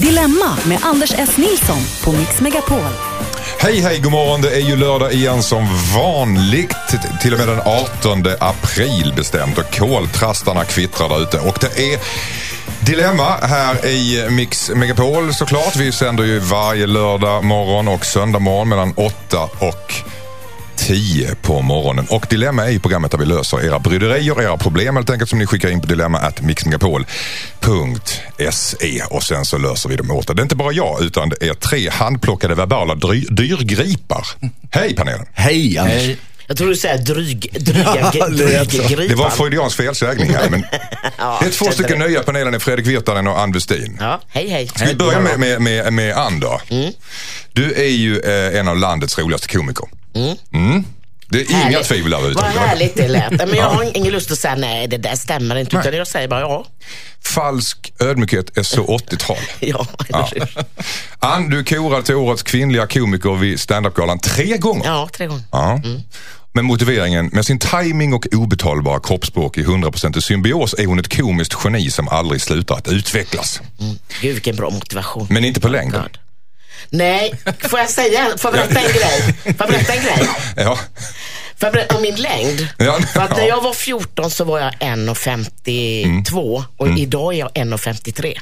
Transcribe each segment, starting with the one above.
Dilemma med Anders S. Nilsson på Mix Megapol. Hej, hej, god morgon. Det är ju lördag igen som vanligt. Till och med den 18 april bestämt och koltrastarna kvittrar där ute. Och det är Dilemma här i Mix Megapol såklart. Vi sänder ju varje lördag morgon och söndag morgon mellan 8 och 10 på morgonen. Och Dilemma är ju programmet där vi löser era bryderier, era problem helt enkelt som ni skickar in på dilemma at mixmegapol.se och sen så löser vi dem åt er. Det är inte bara jag utan det är tre handplockade verbala dry- dyrgripar. Hej panelen! Hej Anders. Hej. Jag tror du säger dryg, dryga, Ja, det dryggripan. Var en freudiansk felsägning här. Men Ja, det är två stycken nya panelen, är Fredrik Virtanen och Ann Westin. Ja, hej hej. Ska vi börja med, med, med, med Ann då? Mm. Du är ju eh, en av landets roligaste komiker. Mm. Det är inga Härligt. tvivel där ute. Vad härligt det lät. Men jag har ingen lust att säga nej, det där stämmer inte. Utan jag säger bara ja. Falsk ödmjukhet är så 80-tal. Ja, Ja. Ann, du är korad till årets kvinnliga komiker vid standup-galan tre gånger. Ja, tre gånger. Ja. Med motiveringen, med sin timing och obetalbara kroppsspråk i 100% symbios är hon ett komiskt geni som aldrig slutar att utvecklas. Gud vilken bra motivation. Men inte på längden. God. Nej, får jag säga, får jag berätta en grej? Får jag berätta en grej? Ja. Får jag berätta om min längd? Ja, För att när ja. jag var 14 så var jag 1,52 och Mm. idag är jag 1,53.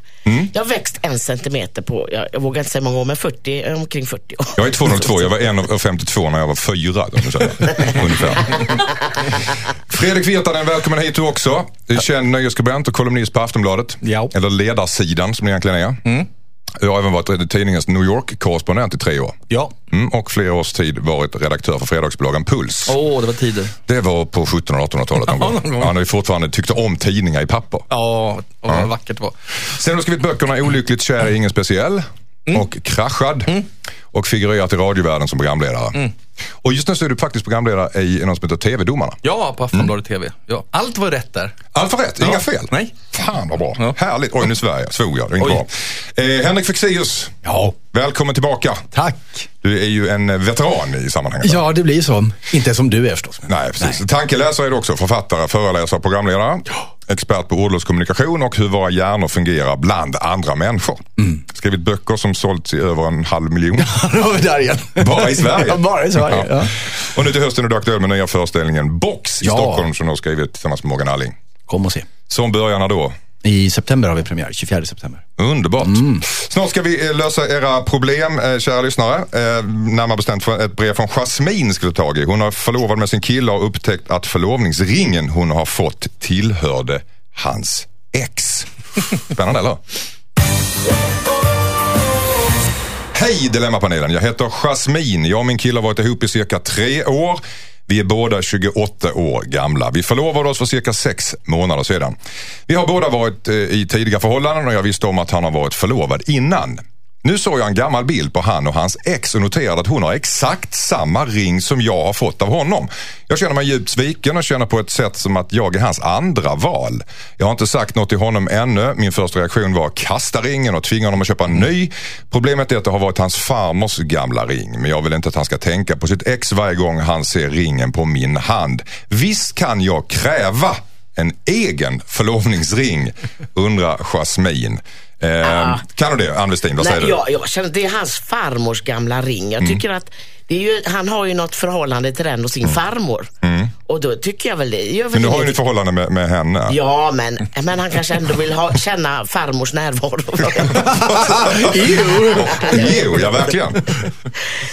Jag har växt en centimeter på, jag, jag vågar inte säga många år, men 40, omkring 40 år. Jag är 202, jag var 1,52 när jag var fyra. Om du säger. Ungefär. Fredrik Virtanen, välkommen hit du också. Känd nöjesskribent och kolumnist på Aftonbladet. Ja. Eller ledarsidan som det egentligen är. Jag har även varit tidningens New York-korrespondent i tre år. Ja. Mm, och flera års tid varit redaktör för fredagsbloggen Puls. Åh, det var tider. Det var på 1700 och 1800-talet någon Ja, gång. Ja, när vi fortfarande tyckte om tidningar i papper. Ja, och vad vackert det var. Sen har du skrivit böckerna Olyckligt kär är ingen speciell och Kraschad. Och figurerat i radiovärlden som programledare. Och just nu så är du faktiskt programledare i något som heter TV-domarna. Ja, på Aftonbladet TV. Ja. Allt var rätt där. Allt var rätt, inga Ja. fel. Nej. Fan vad bra. Ja. Härligt. Oj, nu svär jag. Svor jag. Det är inte Oj. bra. Eh, Henrik Fexeus, Ja, välkommen tillbaka. tack. Du är ju en veteran i sammanhanget. Ja, det blir så. Inte som du är förstås. Nej, precis. Tankeläsare är du också. Författare, föreläsare, programledare. Expert på ordlöskommunikation och hur våra hjärnor fungerar bland andra människor. Skrivit böcker som sålts i över en halv miljon. Bara i Sverige. Ja, bara i Sverige. Ja. Och nu till hösten är du aktuell med nya föreställningen Box i. Stockholm som du har skrivit tillsammans med Morgan Alling. Kom och se. Som börjar när då? I september har vi premiär, 24 september. Underbart. Snart ska vi eh, lösa era problem, eh, kära lyssnare. Eh, närmare bestämt ett brev från Jasmine ta tag i. Hon har förlovad med sin kille och upptäckt att förlovningsringen hon har fått tillhörde hans ex. Spännande eller? Hej Dilemmapanelen, jag heter Jasmine. Jag och min kille har varit ihop i cirka tre år. Vi är båda 28 år gamla. Vi förlovade oss för cirka sex månader sedan. Vi har båda varit eh, i tidiga förhållanden och jag visste om att han har varit förlovad innan. Nu såg jag en gammal bild på han och hans ex och noterade att hon har exakt samma ring som jag har fått av honom. Jag känner mig djupt sviken och känner på ett sätt som att jag är hans andra val. Jag har inte sagt något till honom ännu. Min första reaktion var att kasta ringen och tvinga honom att köpa en ny. Problemet är att det har varit hans farmors gamla ring. Men jag vill inte att han ska tänka på sitt ex varje gång han ser ringen på min hand. Visst kan jag kräva en egen förlovningsring, undrar Jasmine. Eh, Kan du det, Ann Westin? Vad säger Nej, du? jag, jag känner att det är hans farmors gamla ring. Jag tycker att det är ju, han har ju något förhållande till den och sin farmor. Och då tycker jag väl det väl Men du har ju ett förhållande med, med henne. Ja, men, men han kanske ändå vill ha, känna farmors närvaro. Jo, ja verkligen.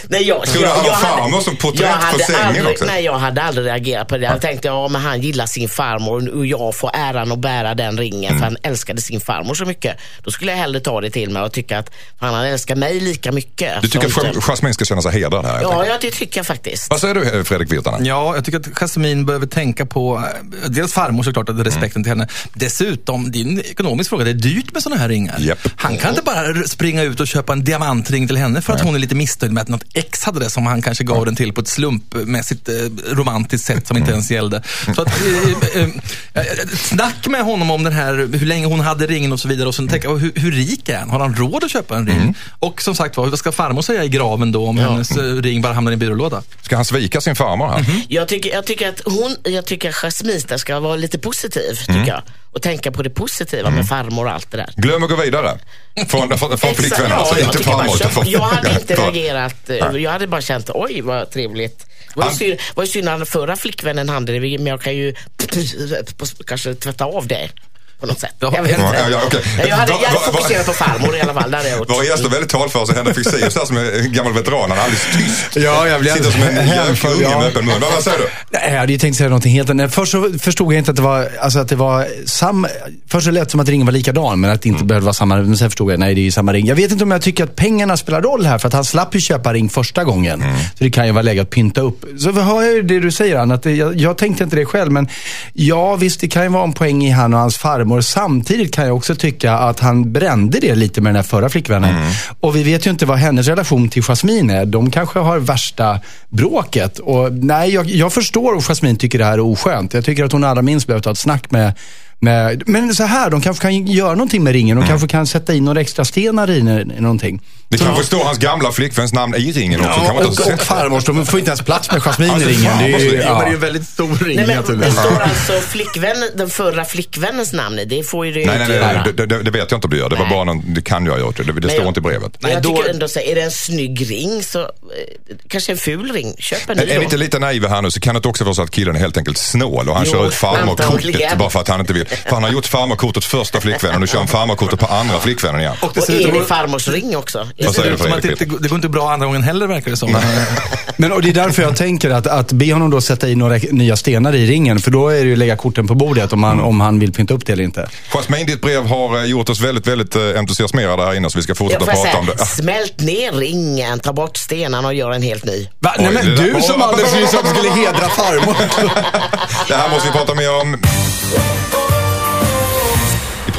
nej, jag, Skulle jag, han ha jag hade- farmor som porträtt jag på sängen aldrig, också? Nej, jag hade aldrig reagerat på det. Jag tänkte, ja men han gillar sin farmor och jag får äran att bära den ringen Mm. för han älskade sin farmor så mycket. Då skulle jag hellre ta det till mig och tycka att han älskar mig lika mycket. Du tycker att Jasmine ska känna sig hedrad här? Helt Ja, ja, det tycker jag faktiskt. Vad säger du Fredrik Virtanen? Ja, jag tycker att Jasmine behöver tänka på, eh, dels farmor såklart, att respekten till henne. Dessutom, det är en ekonomisk fråga, det är dyrt med sådana här ringar. Japp. Han kan inte bara springa ut och köpa en diamantring till henne för att hon är lite missnöjd med att något ex hade det som han kanske gav den till på ett slumpmässigt eh, romantiskt sätt som inte ens gällde. Så att, eh, eh, eh, snack med honom om den här, hur länge hon hade ringen och så vidare och sen tänka, hur, hur rik är han? Har han råd att köpa en ring? Och som sagt vad ska farmor säga i graven då om hennes eh, ring ring bara hamnar i en byrålåda. Ska han svika sin farmor här? Jag tycker, jag tycker att hon, jag tycker att Jasmine ska vara lite positiv, tycker Mm. jag. Och tänka på det positiva med farmor och allt det där. Glöm att gå vidare. Från, från, från flickvännen, alltså jag inte bara farmor. köp- från- Jag hade inte Ja. reagerat. eh, Jag hade bara känt, oj vad trevligt. Det var ju Han- synd, var ju synd att förra flickvännen hade det, men jag kan ju kanske tvätta av det. På något sätt. Ja, Jag vet ja, inte. ja, okej. Jag hade, jag hade Va- va- fokuserat på farmor i alla fall. Det hade jag gjort. Gäster är väldigt talföra, Henrik Fexeus här som är en gammal veteran, han är alldeles tyst. Ja, jag blir Sitter som en hänförd, unge ja. med öppen mun. Vad, vad säger du? Nej, jag hade ju tänkt säga någonting helt annat. Först så förstod jag inte att det var, alltså att det var samma, först så lät det som att ringen var likadan, men att det inte behövde vara samma. Men sen förstod jag, nej det är ju samma ring. Jag vet inte om jag tycker att pengarna spelar roll här, för att han slapp ju köpa ring första gången. Så det kan ju vara läge att pynta upp. Så hör jag ju det du säger Anna, att det, jag, jag tänkte inte det själv, men ja visst det kan ju vara en poäng i han och hans farmor. Samtidigt kan jag också tycka att han brände det lite med den här förra flickvännen. Och vi vet ju inte vad hennes relation till Jasmine är. De kanske har värsta bråket. Och nej, jag, jag förstår om Jasmine tycker det här är oskönt. Jag tycker att hon allra minst behöver ta ett snack med med, men så här, de kanske kan göra någonting med ringen. De kanske kan sätta in några extra stenar i någonting. Det kanske står hans gamla flickväns namn i ringen också. kan man Ja, inte och, och sett. farmors, de får inte ens plats med Jasmine Alltså, i ringen. Det är ju. Ja, det är en väldigt stor ring Nej, men det står alltså flickvän, den förra flickvännens namn i. Det får ju det Nej, nej, inte nej, göra. nej det, det, det vet jag inte om det gör. Det var Nej. bara någon, det kan jag ha gjort. Det, det Men står jag- inte i brevet. Men jag Nej, då- tycker ändå så är det en snygg ring så, eh, kanske en ful ring. Köp en ny Är, vi inte lite naiva här nu så kan det också vara så att killen är helt enkelt snål och han Jo, kör ut farmorkortet bara för att han inte vill. För han har gjort farmorkortet första flickvännen och nu kör han farmorkortet på andra flickvännen igen. Och det Och ser ut är det farmors ring också? Det Vad säger du, som att det, inte, går- det går inte bra andra gången heller verkar det som. Men och det är därför jag tänker att, att be honom då sätta in några nya stenar i ringen. För då är det ju att lägga korten på bordet om han, om han vill pynta upp det eller inte. Jasmine, ditt brev har eh, gjort oss väldigt, väldigt eh, entusiasmerade här inne så vi ska fortsätta prata om säga, det. smält ner ringen, ta bort stenarna och gör en helt ny. Va? Oj, Nej, men där- du som alldeles nyss sa att du skulle hedra farmor. Det här måste vi prata mer om.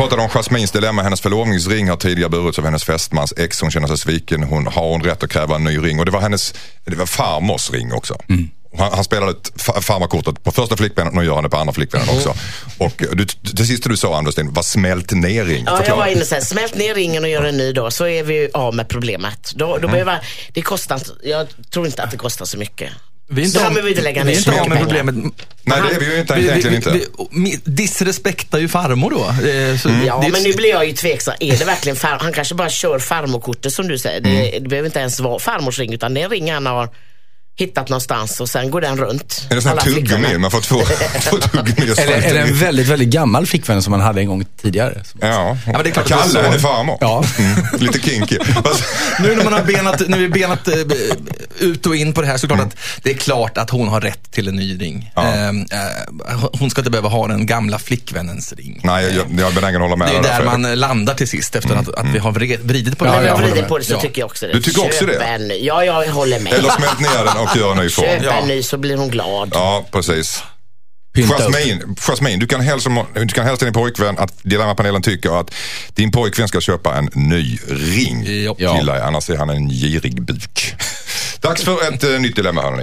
Pratade om Jasmines dilemma. Hennes förlovningsring har tidigare burits av hennes fästmans ex. Hon känner sig sviken. Hon har hon rätt att kräva en ny ring. Och det var hennes det var farmors ring också. Han, han spelade farmarkortet på första flickvännen och nu gör han det på andra flickvännen också. Och du, det sista du sa Anders var smält ner ring. Ja, jag var inne och sa, smält ner ringen och gör en ny då, så är vi av med problemet. Då, Mm. då behöver, det kostar, jag tror inte att det kostar så mycket. Vi är av- behöver vi inte lägga vi är inte av med problemet. Nej, det är vi ju inte, Vi- egentligen inte. vi- vi- Disrespektar ju farmor då. Eh, så Mm. Ja, det men nu blir jag ju tveksam. Är det verkligen far, Han kanske bara kör farmorkortet som du säger. Det, Mm. det behöver inte ens vara farmors ring, utan det är en ring han har hittat någonstans och sen går den runt. Är det sån här tuggummi? Man får två, två tuggummi Eller är det en väldigt, väldigt gammal flickvän som han hade en gång tidigare? Ja, men det är klart är Kalle så. henne farmor. Ja. Mm. Lite kinky. Nu när man har benat, när vi benat eh, ut och in på det här så är det klart att det är klart att hon har rätt till en ny ring. Ja. Eh, eh, hon ska inte behöva ha den gamla flickvännens ring. Nej, jag, jag är benägen att hålla med Det är där man landar till sist efter att, att vi har vridit på det Ja. När vi jag har vridit på det så Ja. tycker jag också det. Du tycker också Köp det? En, ja, jag håller med. Eller smält ner den och gör en ny form. Köp Ja. en ny så blir hon glad. Ja, precis. Jasmine, Jasmine du, kan hälsa, du kan hälsa din pojkvän att Dilemmapanelen tycker att din pojkvän ska köpa en ny ring Ja. till dig, annars är han en girig buk. Dags för ett uh, nytt dilemma hörni.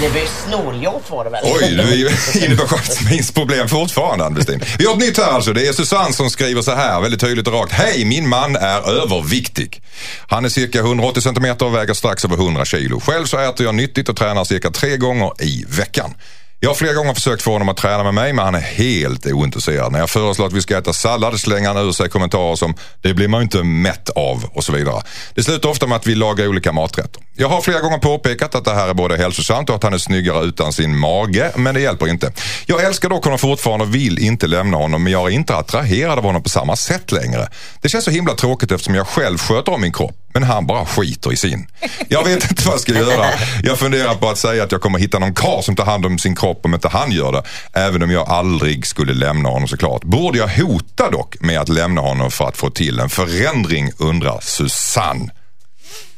Girig snåljåp var det väl? Oj, du är inne på Jasmines problem fortfarande Ann-Westin. Vi har ett nytt här alltså. Det är Susanne som skriver så här, väldigt tydligt och rakt. Hej, min man är överviktig. Han är cirka 180 centimeter och väger strax över 100 kilo. Själv så äter jag nyttigt och tränar cirka tre gånger i veckan. Jag har flera gånger försökt få honom att träna med mig men han är helt ointresserad. När jag föreslår att vi ska äta sallad slänger han ur sig kommentarer som det blir man ju inte mätt av och så vidare. Det slutar ofta med att vi lagar olika maträtter. Jag har flera gånger påpekat att det här är både hälsosamt och att han är snyggare utan sin mage men det hjälper inte. Jag älskar dock honom fortfarande och vill inte lämna honom men jag är inte attraherad av honom på samma sätt längre. Det känns så himla tråkigt eftersom jag själv sköter om min kropp men han bara skiter i sin. Jag vet inte vad jag ska göra. Jag funderar på att säga att jag kommer hitta någon karl som tar hand om sin kropp om inte han gör det. Även om jag aldrig skulle lämna honom såklart. Borde jag hota dock med att lämna honom för att få till en förändring undrar Susanne.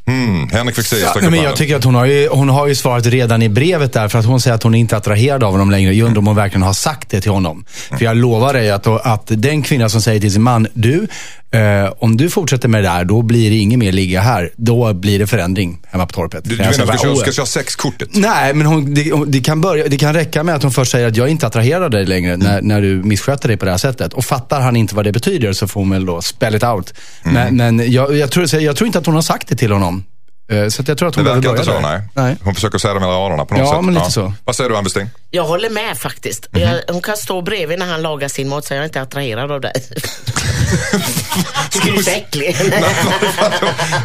Hmm, Henrik Fexeus Ja, sträcker nej, men jag tycker att hon har, ju, hon har ju svarat redan i brevet där för att hon säger att hon inte är attraherad av honom längre. Jag undrar om hon verkligen har sagt det till honom. För jag lovar dig att, att den kvinna som säger till sin man, du, eh, om du fortsätter med det där, då blir det inget mer ligga här. Då blir det förändring hemma på torpet. Du, du Jag menar att "Oh, ska, köra sexkortet? Nej, men hon, det, det, kan börja, det kan räcka med att hon först säger att jag är inte attraherad av dig längre när, när du missköter dig på det här sättet. Och fattar han inte vad det betyder så får hon väl då spell it out. Men, men jag, jag, tror, jag tror inte att hon har sagt det till honom. Eh, Så att jag tror att Det hon behöver verkar inte så, nej. nej. Hon försöker säga det mellan raderna på något Ja, sätt. men lite så. Vad säger du, Ann? Jag håller med faktiskt. Mhm. jag, hon kan stå bredvid när han lagar sin mat så jag är inte attraherad av dig. Tycker du är så äcklig?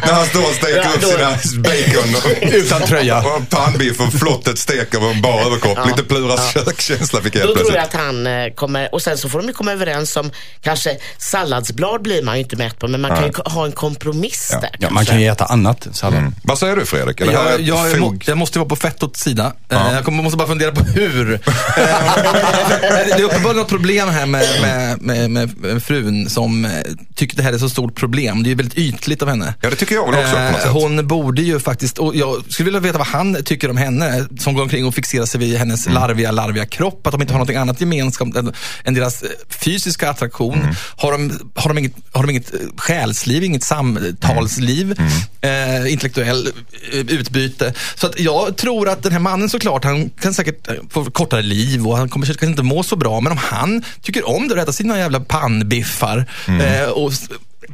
När han står och steker Ja, upp sina bacon och, Utan tröja. och pannbiff och flottet steker och en bar överkropp. Lite Pluras kökskänsla fick jag Då helt tror jag plötsligt. att han eh, kommer, och sen så får de ju komma överens om, kanske salladsblad blir man ju inte mätt på, men man kan ju ha en kompromiss där. Ja, man kan ju äta annat sallad. Mm. Vad säger du Fredrik? Är Jag, jag, må, jag måste vara på fettots sida. Ja. Eh, Jag kommer, måste bara fundera på hur. Eh, det är uppenbarligen något problem här med, med, med, med frun som eh, tycker det här är så stort problem. Det är ju väldigt ytligt av henne. Ja, det tycker jag väl också på något sätt. Hon borde ju faktiskt, och jag skulle vilja veta vad han tycker om henne som går omkring och fixerar sig vid hennes Mm. larviga, larviga kropp. Att de inte har något annat gemensamt än, än deras fysiska attraktion. Mm. Har, de, har, de inget, har de inget själsliv, inget samtalsliv, Mm. eh, intellektuell eh, utbyte. Så att jag tror att den här mannen såklart, han kan säkert eh, få kortare liv och han kommer kanske inte må så bra. Men om han tycker om det och äta sina jävla pannbiffar Mm. eh, och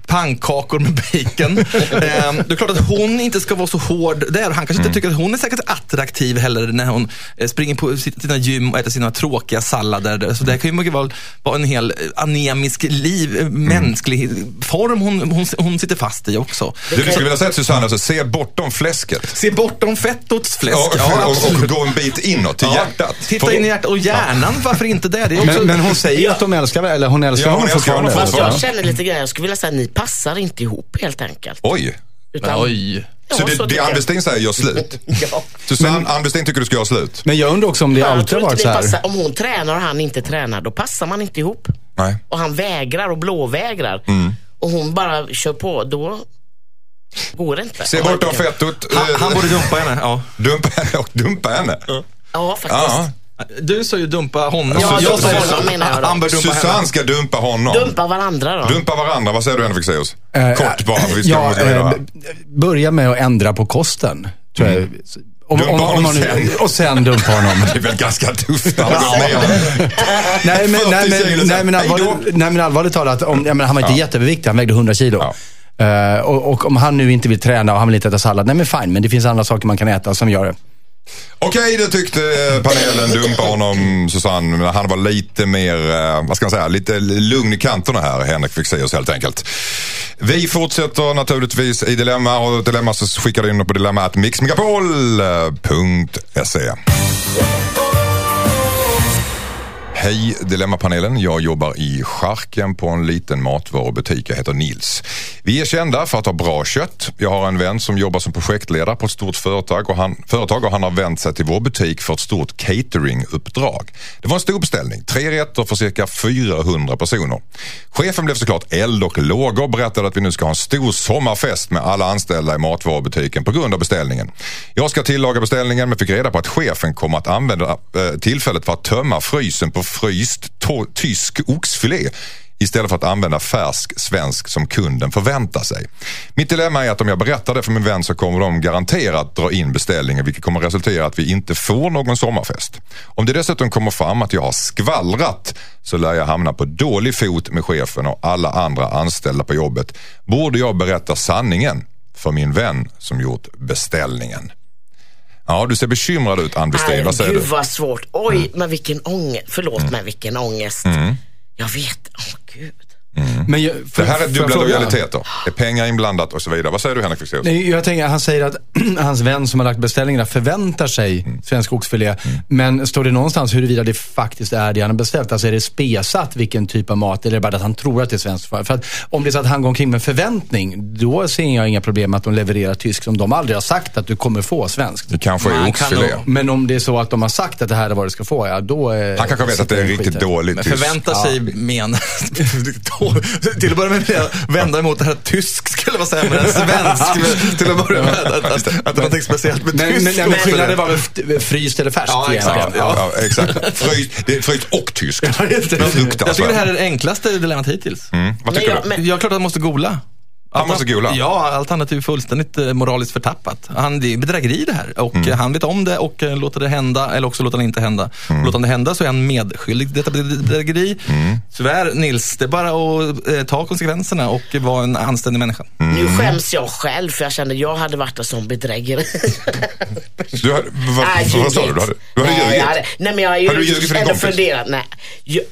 pannkakor med bacon. eh, det är klart att hon inte ska vara så hård där. Han kanske Mm. inte tycker att hon är säkert attraktiv heller när hon eh, springer på sitt- sina gym och äter sina tråkiga sallader. Så det kan ju mycket väl vara en hel eh, anemisk liv, eh, Mm. mänsklig form hon, hon, hon sitter fast i också. Du, du skulle vilja säga till Susanne, alltså, se bortom fläsket. Se bortom fettots fläsk. Ja, och, och, absolut. och gå en bit inåt till Ja, hjärtat. Titta För- in i hjärtat. Och hjärnan, varför inte det? det är också, Men, men hon säger ju att de älskar eller hon älskar Ja, hon honom fortfarande. jag känner lite grann, jag skulle vilja säga ni passar inte ihop helt enkelt. Oj. Utan, Oj. Ja, Så det, så det. Westin säger gör slut? Ja. Susanne, Ann Westin tycker du ska göra slut? Men jag undrar också om det Jag alltid har varit så här. passar, om hon tränar och han inte tränar, då passar man inte ihop. Nej. Och han vägrar och blåvägrar. Mm. Och hon bara kör på, då går det inte. Se bortom fettot. Han, han borde dumpa henne. Ja. Dumpa henne och dumpa henne. Ja, faktiskt. Ja. Du sa ju dumpa honom. Ja, jag dumpa sa honom menar jag då. Dumpa Susanne henne. ska dumpa honom. Dumpa varandra då. Dumpa varandra. Vad säger du Henrik Fexeus? Eh, Kort bara, för vi ska ja, eh, börja med att ändra på kosten. Tror jag. Om, Dumpa om, om, man nu- sen. och sen dumpa honom. Det är väl ganska tufft. Ner. nej, men, 40 nej, kilo men, sen. nej, men Hej då. allvarligt, nej men allvarligt talat, om, jag menar, han var inte Ja. jätteöverviktig, han vägde 100 kilo. Eh, och, och om han nu inte vill träna och han vill inte äta sallad, nej men fine, men det finns andra saker man kan äta som gör det. Okej, det tyckte eh, panelen. Dumpa honom, Susanne. Han var lite mer, eh, vad ska man säga, lite lugn i kanterna här, Henrik Fexeus helt enkelt. Vi fortsätter naturligtvis i Dilemma och Dilemma så skickar du in på dilemma.mixmegapol.se. Hej Dilemmapanelen. Jag jobbar i Charken på en liten matvarubutik. Jag heter Nils. Vi är kända för att ha bra kött. Jag har en vän som jobbar som projektledare på ett stort företag och han, företag och han har vänt sig till vår butik för ett stort cateringuppdrag. Det var en stor beställning. Tre rätter för cirka 400 personer. Chefen blev såklart eld och lågor och berättade att vi nu ska ha en stor sommarfest med alla anställda i matvarubutiken på grund av beställningen. Jag ska tillaga beställningen men fick reda på att chefen kommer att använda eh, tillfället för att tömma frysen på fryst tysk oxfilé istället för att använda färsk svensk som kunden förväntar sig. Mitt dilemma är att om jag berättar det för min vän så kommer de garanterat dra in beställningen vilket kommer resultera i att vi inte får någon sommarfest. Om det dessutom kommer fram att jag har skvallrat så lär jag hamna på dålig fot med chefen och alla andra anställda på jobbet. Borde jag berätta sanningen för min vän som gjort beställningen? Ja, du ser bekymrad ut Ann Westin. Vad säger Gud du? vad svårt. Oj, Mm. men vilken ångest. Förlåt mig, vilken ångest. Jag vet. Åh gud. Men jag, Det här är dubbla lojaliteter. Det är pengar inblandat och så vidare. Vad säger du Henrik Fexeus? Jag tänker, han säger att hans vän som har lagt beställningarna förväntar sig Mm. svensk oxfilé. Men står det någonstans huruvida det faktiskt är det han har beställt? Alltså är det spesat vilken typ av mat eller är det bara att han tror att det är svenskt? För att om det är så att han går omkring med förväntning, då ser jag inga problem att de levererar tyskt som de aldrig har sagt att du kommer få svenskt. Det kanske är kan oxfilé. nog- Men om det är så att de har sagt att det här är vad du ska få, ja då... Han kanske vet att det är sitter riktigt dåligt Men tyst. förvänta sig men Till att börja med jag vända emot det här att tysk skulle vara sämre än svensk. Till att börja med. Att, att, att det var någonting speciellt med Men, men, tysk. men skillnaden var väl fryst eller färskt Ja, exakt. Ja, ja, exakt. Fryst, det är fryst och tysk. det. Jag tycker det här är det enklaste dilemmat hittills. Mm. Vad Men tycker jag, du? men, Jag är klart att jag måste googla. Han måste gola. Ja, allt annat är ju fullständigt eh, moraliskt förtappat. Han, det är bedrägeri det här och Mm. eh, han vet om det och eh, låter det hända eller också låter han inte hända. Mm. Låter han det hända så är han medskyldig detta bedrägeri. Mm. Tyvärr Nils, det är bara att eh, ta konsekvenserna och vara en anständig människa. Mm. Nu skäms jag själv för jag kände jag hade varit en sån bedrägare. Du hade, vad, sa du? Du hade, du hade nej, ljugit? nej, men jag har ju ändå funderat. Nej. Jag,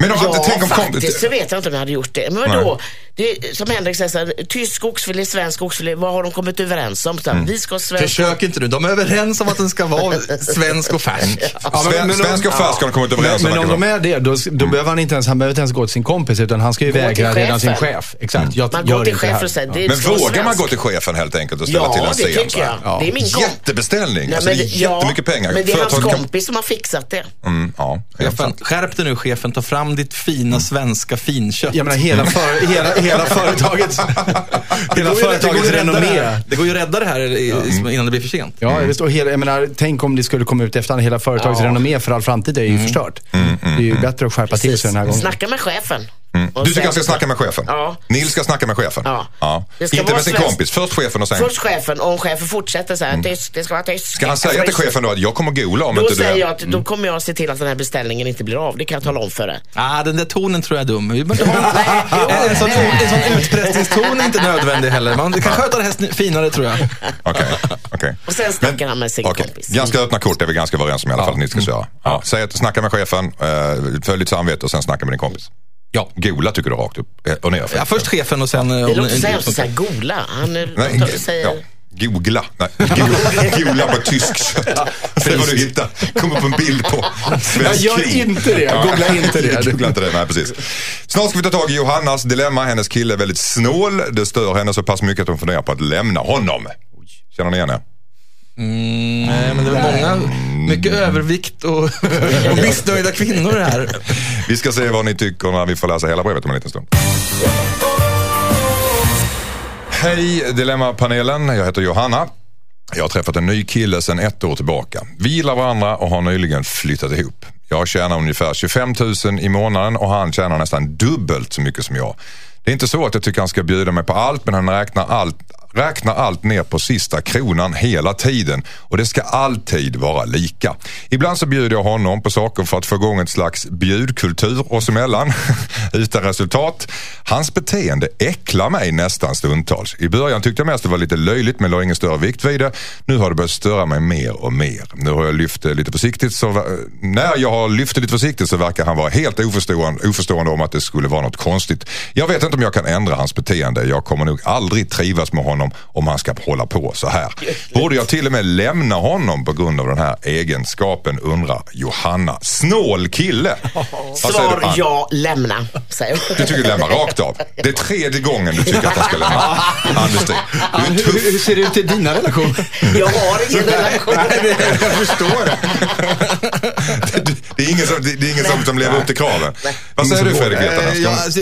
Men har ja, inte tänk om faktiskt så vet jag inte om jag hade gjort det. Men vadå? Det, som Henrik säger, så här, tysk oxfilé, svensk oxfilé, vad har de kommit överens om? Så här, Vi ska svensk Försök inte nu, de är överens om att den ska vara svensk och färsk. Ja, men- Sven, men om- svensk och färsk har de kommit överens Men, men om de det är det, då, då behöver han inte ens, han behöver inte ens gå till sin kompis utan han ska ju Gå till vägra redan sin chef. Exakt. Jag Man går till det chefen och säger, det Men vågar man gå till chefen helt enkelt och ställa Ja, till en det scen? tycker så här? jag. Det är min kompis. Jättebeställning. Alltså, det är men jättemycket pengar. Men det är hans kompis som har fixat det. Mm, ja, Chefen, skärp dig nu chefen, ta fram ditt fina svenska finkött. Jag menar hela, för, hela, hela företagets, hela företagets ju rädda det renommé. Det går ju att rädda det här i- innan det blir för sent. Ja, visst, och hela, jag menar, tänk om det skulle komma ut efter hela företagets Ja. renommé för all framtid är ju förstört. det är ju bättre att skärpa till sig den här gången. Snacka med chefen. Mm. Du tycker han ska snacka med chefen? Ja. Nils ska snacka med chefen? Ja. Det ska Inte med sin svensk- kompis. Först chefen och sen... Först chefen, och om chefen fortsätter så här, tyst, det ska vara tyst. Ska han säga till chefen då att jag kommer gola om Då inte säger du... jag att då kommer jag se till att den här beställningen inte blir av. Det kan jag tala om för dig. Ah, den där tonen tror jag är dum. En, en, sån, en sån utpressningston är inte nödvändig heller. Man kan sköta det här finare tror jag. Okej, okej. Och sen snackar han med sin okej. kompis. Ganska öppna kort är vi ganska överens om i alla fall att ni ska köra. Ja. Säg att snacka med chefen, eh, följ ditt samvete och sen snacka med din kompis. Ja. Gola tycker du rakt upp eh, och ner. ja först chefen och sen... eh, Det låter en- hemskt såhär gola. Han är- Nej, säger... ja. Googla. Nej, go- googla på tysk kött. Det var du hittar. Kom upp en bild på Jag svensk gör krig. inte det. Googla inte det. Googla inte det, nej precis. Snart ska vi ta tag i Johannas dilemma. Hennes kille är väldigt snål. Det stör henne så pass mycket att hon funderar på att lämna honom. Känner ni igen det? Mm, nej, men det är många, mycket övervikt och, och missnöjda kvinnor här. Vi ska se vad ni tycker när vi får läsa hela brevet om en liten stund. Hej Dilemmapanelen, jag heter Johanna. Jag har träffat en ny kille sedan ett år tillbaka. Vi gillar varandra och har nyligen flyttat ihop. Jag tjänar ungefär 25 000 i månaden och han tjänar nästan dubbelt så mycket som jag. Det är inte så att jag tycker han ska bjuda mig på allt men han räknar allt, räknar allt ner på sista kronan hela tiden och det ska alltid vara lika. Ibland så bjuder jag honom på saker för att få igång ett slags bjudkultur oss emellan utan resultat. Hans beteende äcklar mig nästan stundtals. I början tyckte jag mest det var lite löjligt men la ingen större vikt vid det. Nu har det börjat störa mig mer och mer. Nu har jag lyft det lite försiktigt så eh, när jag har lyft det lite försiktigt så verkar han vara helt oförstående, oförstående om att det skulle vara något konstigt. Jag vet inte om jag kan ändra hans beteende. Jag kommer nog aldrig trivas med honom om han ska hålla på så här. Borde jag till och med lämna honom på grund av den här egenskapen undrar Johanna. Snål kille! Svar du, ja, lämna. Du tycker lämna rakt av. Det är tredje gången du tycker att han ska lämna. Är Hur, tuff. hur ser det ut i dina relationer? Jag har ingen relation. jag förstår. Det, det är ingen, som, det, det är ingen som, som lever upp till kraven. Vad säger du Fredrik? Eh, ja, alltså,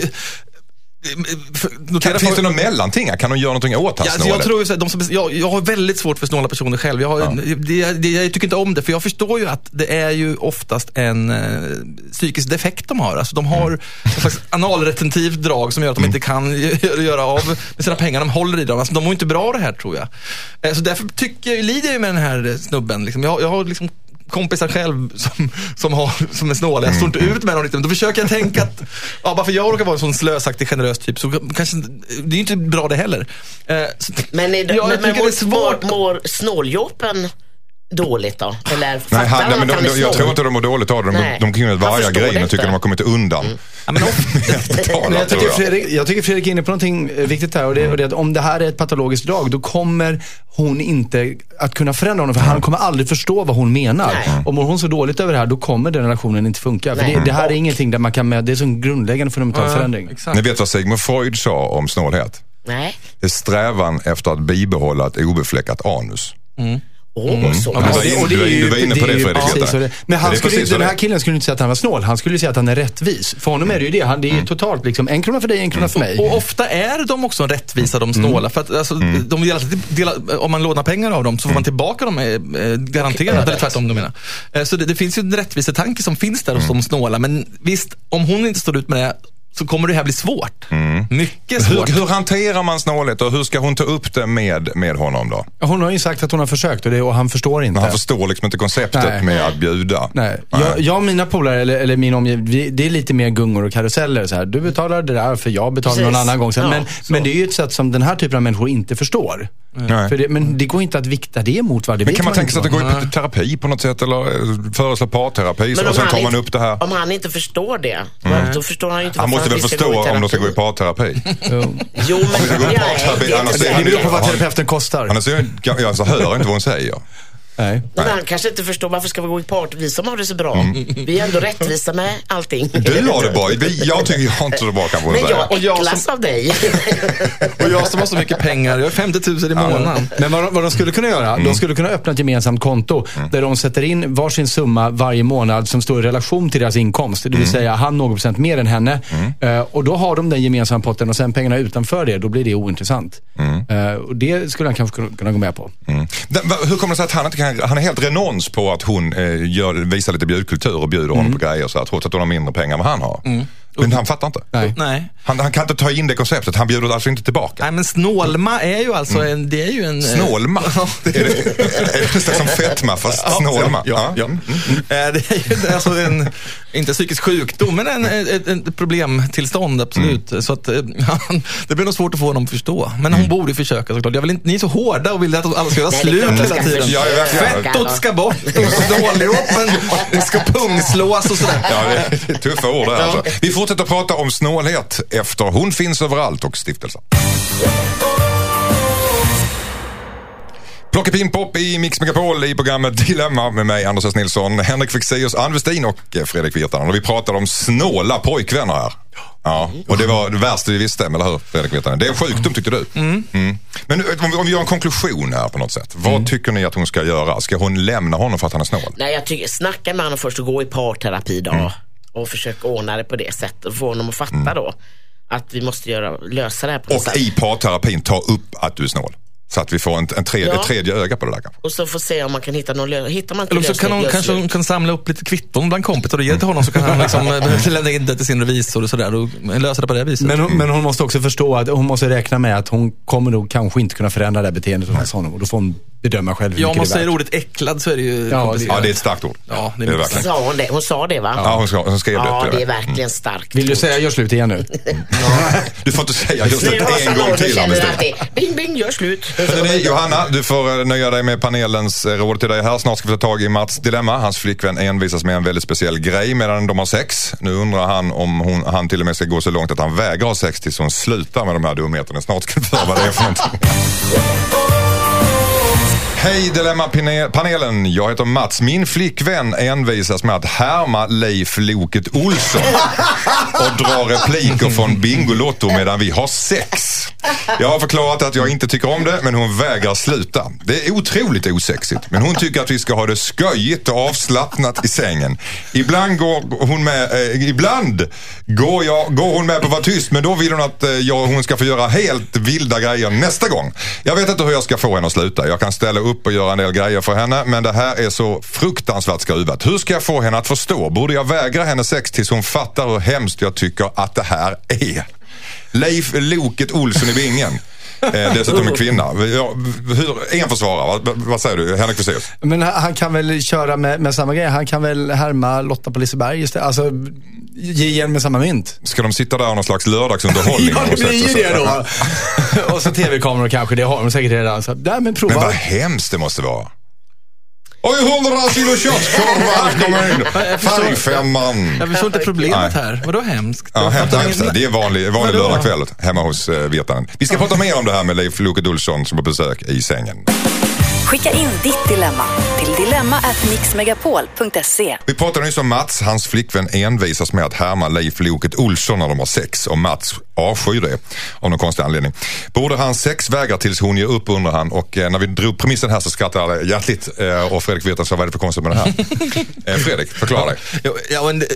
notera Kan, finns det något mellanting? här? Kan hon göra någonting åt hans Ja, alltså jag, tror ju så här, de som, jag, jag har väldigt svårt för snåla personer själv. Jag, har, det, det, jag tycker inte om det, för jag förstår ju att det är ju oftast en eh, psykisk defekt de har. Alltså, de har Mm. en slags analretentivt drag som gör att de inte kan gö- göra av med sina pengar. De håller i dem. Alltså, de mår inte bra av det här tror jag. Eh, så därför tycker jag, lider jag ju med den här snubben. Liksom. Jag, jag har liksom kompisar själv som, som, har, som är snåla. Jag står inte ut med dem riktigt. Då försöker jag tänka att, ja, bara för jag råkar vara en sån slösaktig, generös typ, så kanske, det är inte bra det heller. Eh, så, Men, är det, Ja, jag men, men tycker det är svårt. mår, mår snåljåpen dåligt då? Eller Nej, han, nej, men de, de, jag tror inte de mår dåligt av det. De, de kan ju varja grejen och tycker de har kommit undan. ja, men jag, tycker. Fredrik, jag tycker Fredrik är inne på någonting eh, viktigt här och det, och det om det här är ett patologiskt drag då kommer hon inte att kunna förändra honom för han kommer aldrig förstå vad hon menar. Nej. Mår hon så dåligt över det här då kommer den relationen inte funka. För det, det här är ingenting där man kan med, det är en grundläggande fundamental förändring. exakt. Ni vet vad Sigmund Freud sa om snålhet? Nej. Det är strävan efter att bibehålla ett obefläckat anus. Åh, så. Du var du du inne på det, Fredrik, Men han skulle, den här killen skulle inte säga att han var snål. Han skulle säga att han är rättvis. För honom är det ju det. Han, det är Mm. ju totalt liksom, en krona för dig, en krona för mig. Och ofta är de också rättvisa, de snåla. För att, alltså, de vill alltid dela, om man lånar pengar av dem så får man tillbaka dem eh, eh, garanterat. Eller tvärtom, du menar. Eh, Så det, det finns ju en rättvisetanke som finns där hos de snåla. Men visst, om hon inte står ut med det så kommer det här bli svårt. Mycket Hur, svårt. hur hanterar man snålhet och hur ska hon ta upp det med, med honom då? Hon har ju sagt att hon har försökt och, det, och han förstår inte. Men han förstår liksom inte konceptet Nej. med att bjuda. Nej. Jag, jag och mina polare, eller, eller min omgivning, det är lite mer gungor och karuseller. Så här. Du betalar det där för jag betalar någon Precis. annan gång. sen. Ja, men, så. men det är ju ett sätt som den här typen av människor inte förstår. Det, men det går inte att vikta det mot varandra. Det Men kan man tänka sig att det går i terapi på något sätt eller eh, föreslå parterapi Men och om sen tar man inte- upp det här? Om han inte förstår det, då förstår han ju inte Han måste väl förstå om de ska gå i terapi. parterapi? Jo. Jo, men... det- beror på vad terapeuten kostar. Annars jag, jag så hör inte vad hon säger. Nej. Men han kanske inte förstår varför ska vi gå i part? Vi som har det så bra. Vi är ändå rättvisa med allting. Mm. Du har det bra. Jag tycker jag har inte det bra kan man Men säga. jag Och jag äcklas av dig. Och jag som har så mycket pengar, jag har 50 000 i månaden. Men vad, vad de skulle kunna göra, Mm. de skulle kunna öppna ett gemensamt konto där de sätter in varsin summa varje månad som står i relation till deras inkomst. Det vill Mm. säga han någon procent mer än henne. Eh, och då har de den gemensamma potten och sen pengarna utanför det, då blir det ointressant. Eh, och det skulle han kanske kunna, kunna gå med på. Mm. Den- va- Hur kommer det sig att han inte kan, han är helt renons på att hon eh, gör, visar lite bjudkultur och bjuder honom på grejer så här, trots att hon har mindre pengar än vad han har. Men han fattar inte. Nej. Nej. Han, han kan inte ta in det konceptet, han bjuder alltså inte tillbaka. Nej, men snålma är ju alltså en, det är ju en... eh, Snålma? är, det, är det som fetma fast snålma? Ja, ja. Mm. Eh, Det är ju alltså en, inte psykisk sjukdom, men en, ett, ett problemtillstånd absolut. Mm. Så att, eh, han, det blir nog svårt att få honom att förstå. Men hon borde ju försöka såklart. Jag vill inte, ni är så hårda och vill att alla ska göra slut hela tiden. Ja. Fettot ska bort och det ska pungslås och sådär. Ja, det är tuffa ord där alltså. Vi fortsätter prata om snålhet efter Hon finns överallt och stiftelsen. Plockepinn pop i Mix Megapol i programmet Dilemma med mig Anders S. Nilsson, Henrik Fexeus, Ann Westin och eh, Fredrik Virtanen. Och vi pratade om snåla pojkvänner här. Ja, och det var det värsta vi visste, eller hur Fredrik Virtanen? Det är en sjukdom tyckte du? Mm. Men om vi, om vi gör en konklusion här på något sätt. Vad tycker ni att hon ska göra? Ska hon lämna honom för att han är snål? Nej, jag tycker, snacka med honom först och gå i parterapi då. Mm. Och försöka ordna det på det sättet. Och få honom att fatta då att vi måste göra, lösa det här på något Och sätt. i parterapin ta upp att du är snål. Så att vi får en, en tredje, Ja. ett tredje öga på det där kanske. Och så får se om man kan hitta någon lösning. Hittar man inte Eller så kan hon, lösning, kanske hon kan samla upp lite kvitton bland kompisar och ge det till honom så kan han liksom eh, lämna in det till sin revisor och sådär och lösa det på det viset. Men hon, men hon måste också förstå att hon måste räkna med att hon kommer nog kanske inte kunna förändra det här beteendet hos honom. Och då får hon bedöma själv hur ja, om mycket man det är säger värt. ordet äcklad så är det ju Ja, komplicerat. Ja, det är ett starkt ord. Ja, det är det verkligen. Sa hon det? Hon sa det va? Ja, hon, ska, hon skrev Ja, det. det är verkligen starkt. Vill du säga gör slut igen nu? Du får inte säga det har en gång till. att det bing bing gör slut. Hörrni, Johanna, du får eh, nöja dig med panelens eh, råd till dig här. Snart ska vi ta tag i Mats dilemma. Hans flickvän envisas med en väldigt speciell grej medan de har sex. Nu undrar han om hon, han till och med ska gå så långt att han vägrar ha sex tills hon slutar med de här dumheterna. Snart ska vi få höra vad det är för någonting. Hej Dilemma-panelen, jag heter Mats. Min flickvän envisas med att härma Leif Loket Olsson och dra repliker från Bingolotto medan vi har sex. Jag har förklarat att jag inte tycker om det, men hon vägrar sluta. Det är otroligt osexigt, men hon tycker att vi ska ha det sköjigt och avslappnat i sängen. Ibland går hon med, eh, ibland går, jag, går hon med på att vara tyst, men då vill hon att eh, jag, hon ska få göra helt vilda grejer nästa gång. Jag vet inte hur jag ska få henne att sluta. Jag kan ställa upp och göra en del grejer för henne, men det här är så fruktansvärt skruvat. Hur ska jag få henne att förstå? Borde jag vägra henne sex tills hon fattar hur hemskt jag tycker att det här är? Leif Loket Olsson i bingen. Eh, dessutom en kvinna. Ja, hur, en försvarare, vad, vad säger du? Henrik Fexeus? Men han kan väl köra med, med samma grej. Han kan väl härma Lotta på Liseberg istället. Alltså, ge igen med samma mynt. Ska de sitta där och någon slags lördagsunderhållning? Ja, det blir sätt ju det då. och så tv-kameror kanske, det har de säkert redan. Så, nej, men prova. Men vad hemskt det måste vara. Oj, hundra kilo köttkorvar kommer in. Färgfemman. Jag förstår inte problemet Nej. här. Vadå hemskt? Ja, hemskt, hemskt. Det är vanlig, vanlig lördagkväll hemma hos uh, Virtanen. Vi ska prata mer om det här med Leif Loket Olsson som är på besök i sängen. Skicka in ditt dilemma till dilemma@mixmegapol.se. Vi pratade nyss om Mats. Hans flickvän envisas med att härma Leif Loket Olsson när de har sex och Mats avskyr det av någon konstig anledning. Borde han sexvägra tills hon ger upp undrar han och eh, när vi drog premissen här så skrattade alla hjärtligt eh, och Fredrik Virtanen sa vad är det för konstigt med det här? eh, Fredrik, förklara dig. Ja, ja, men det,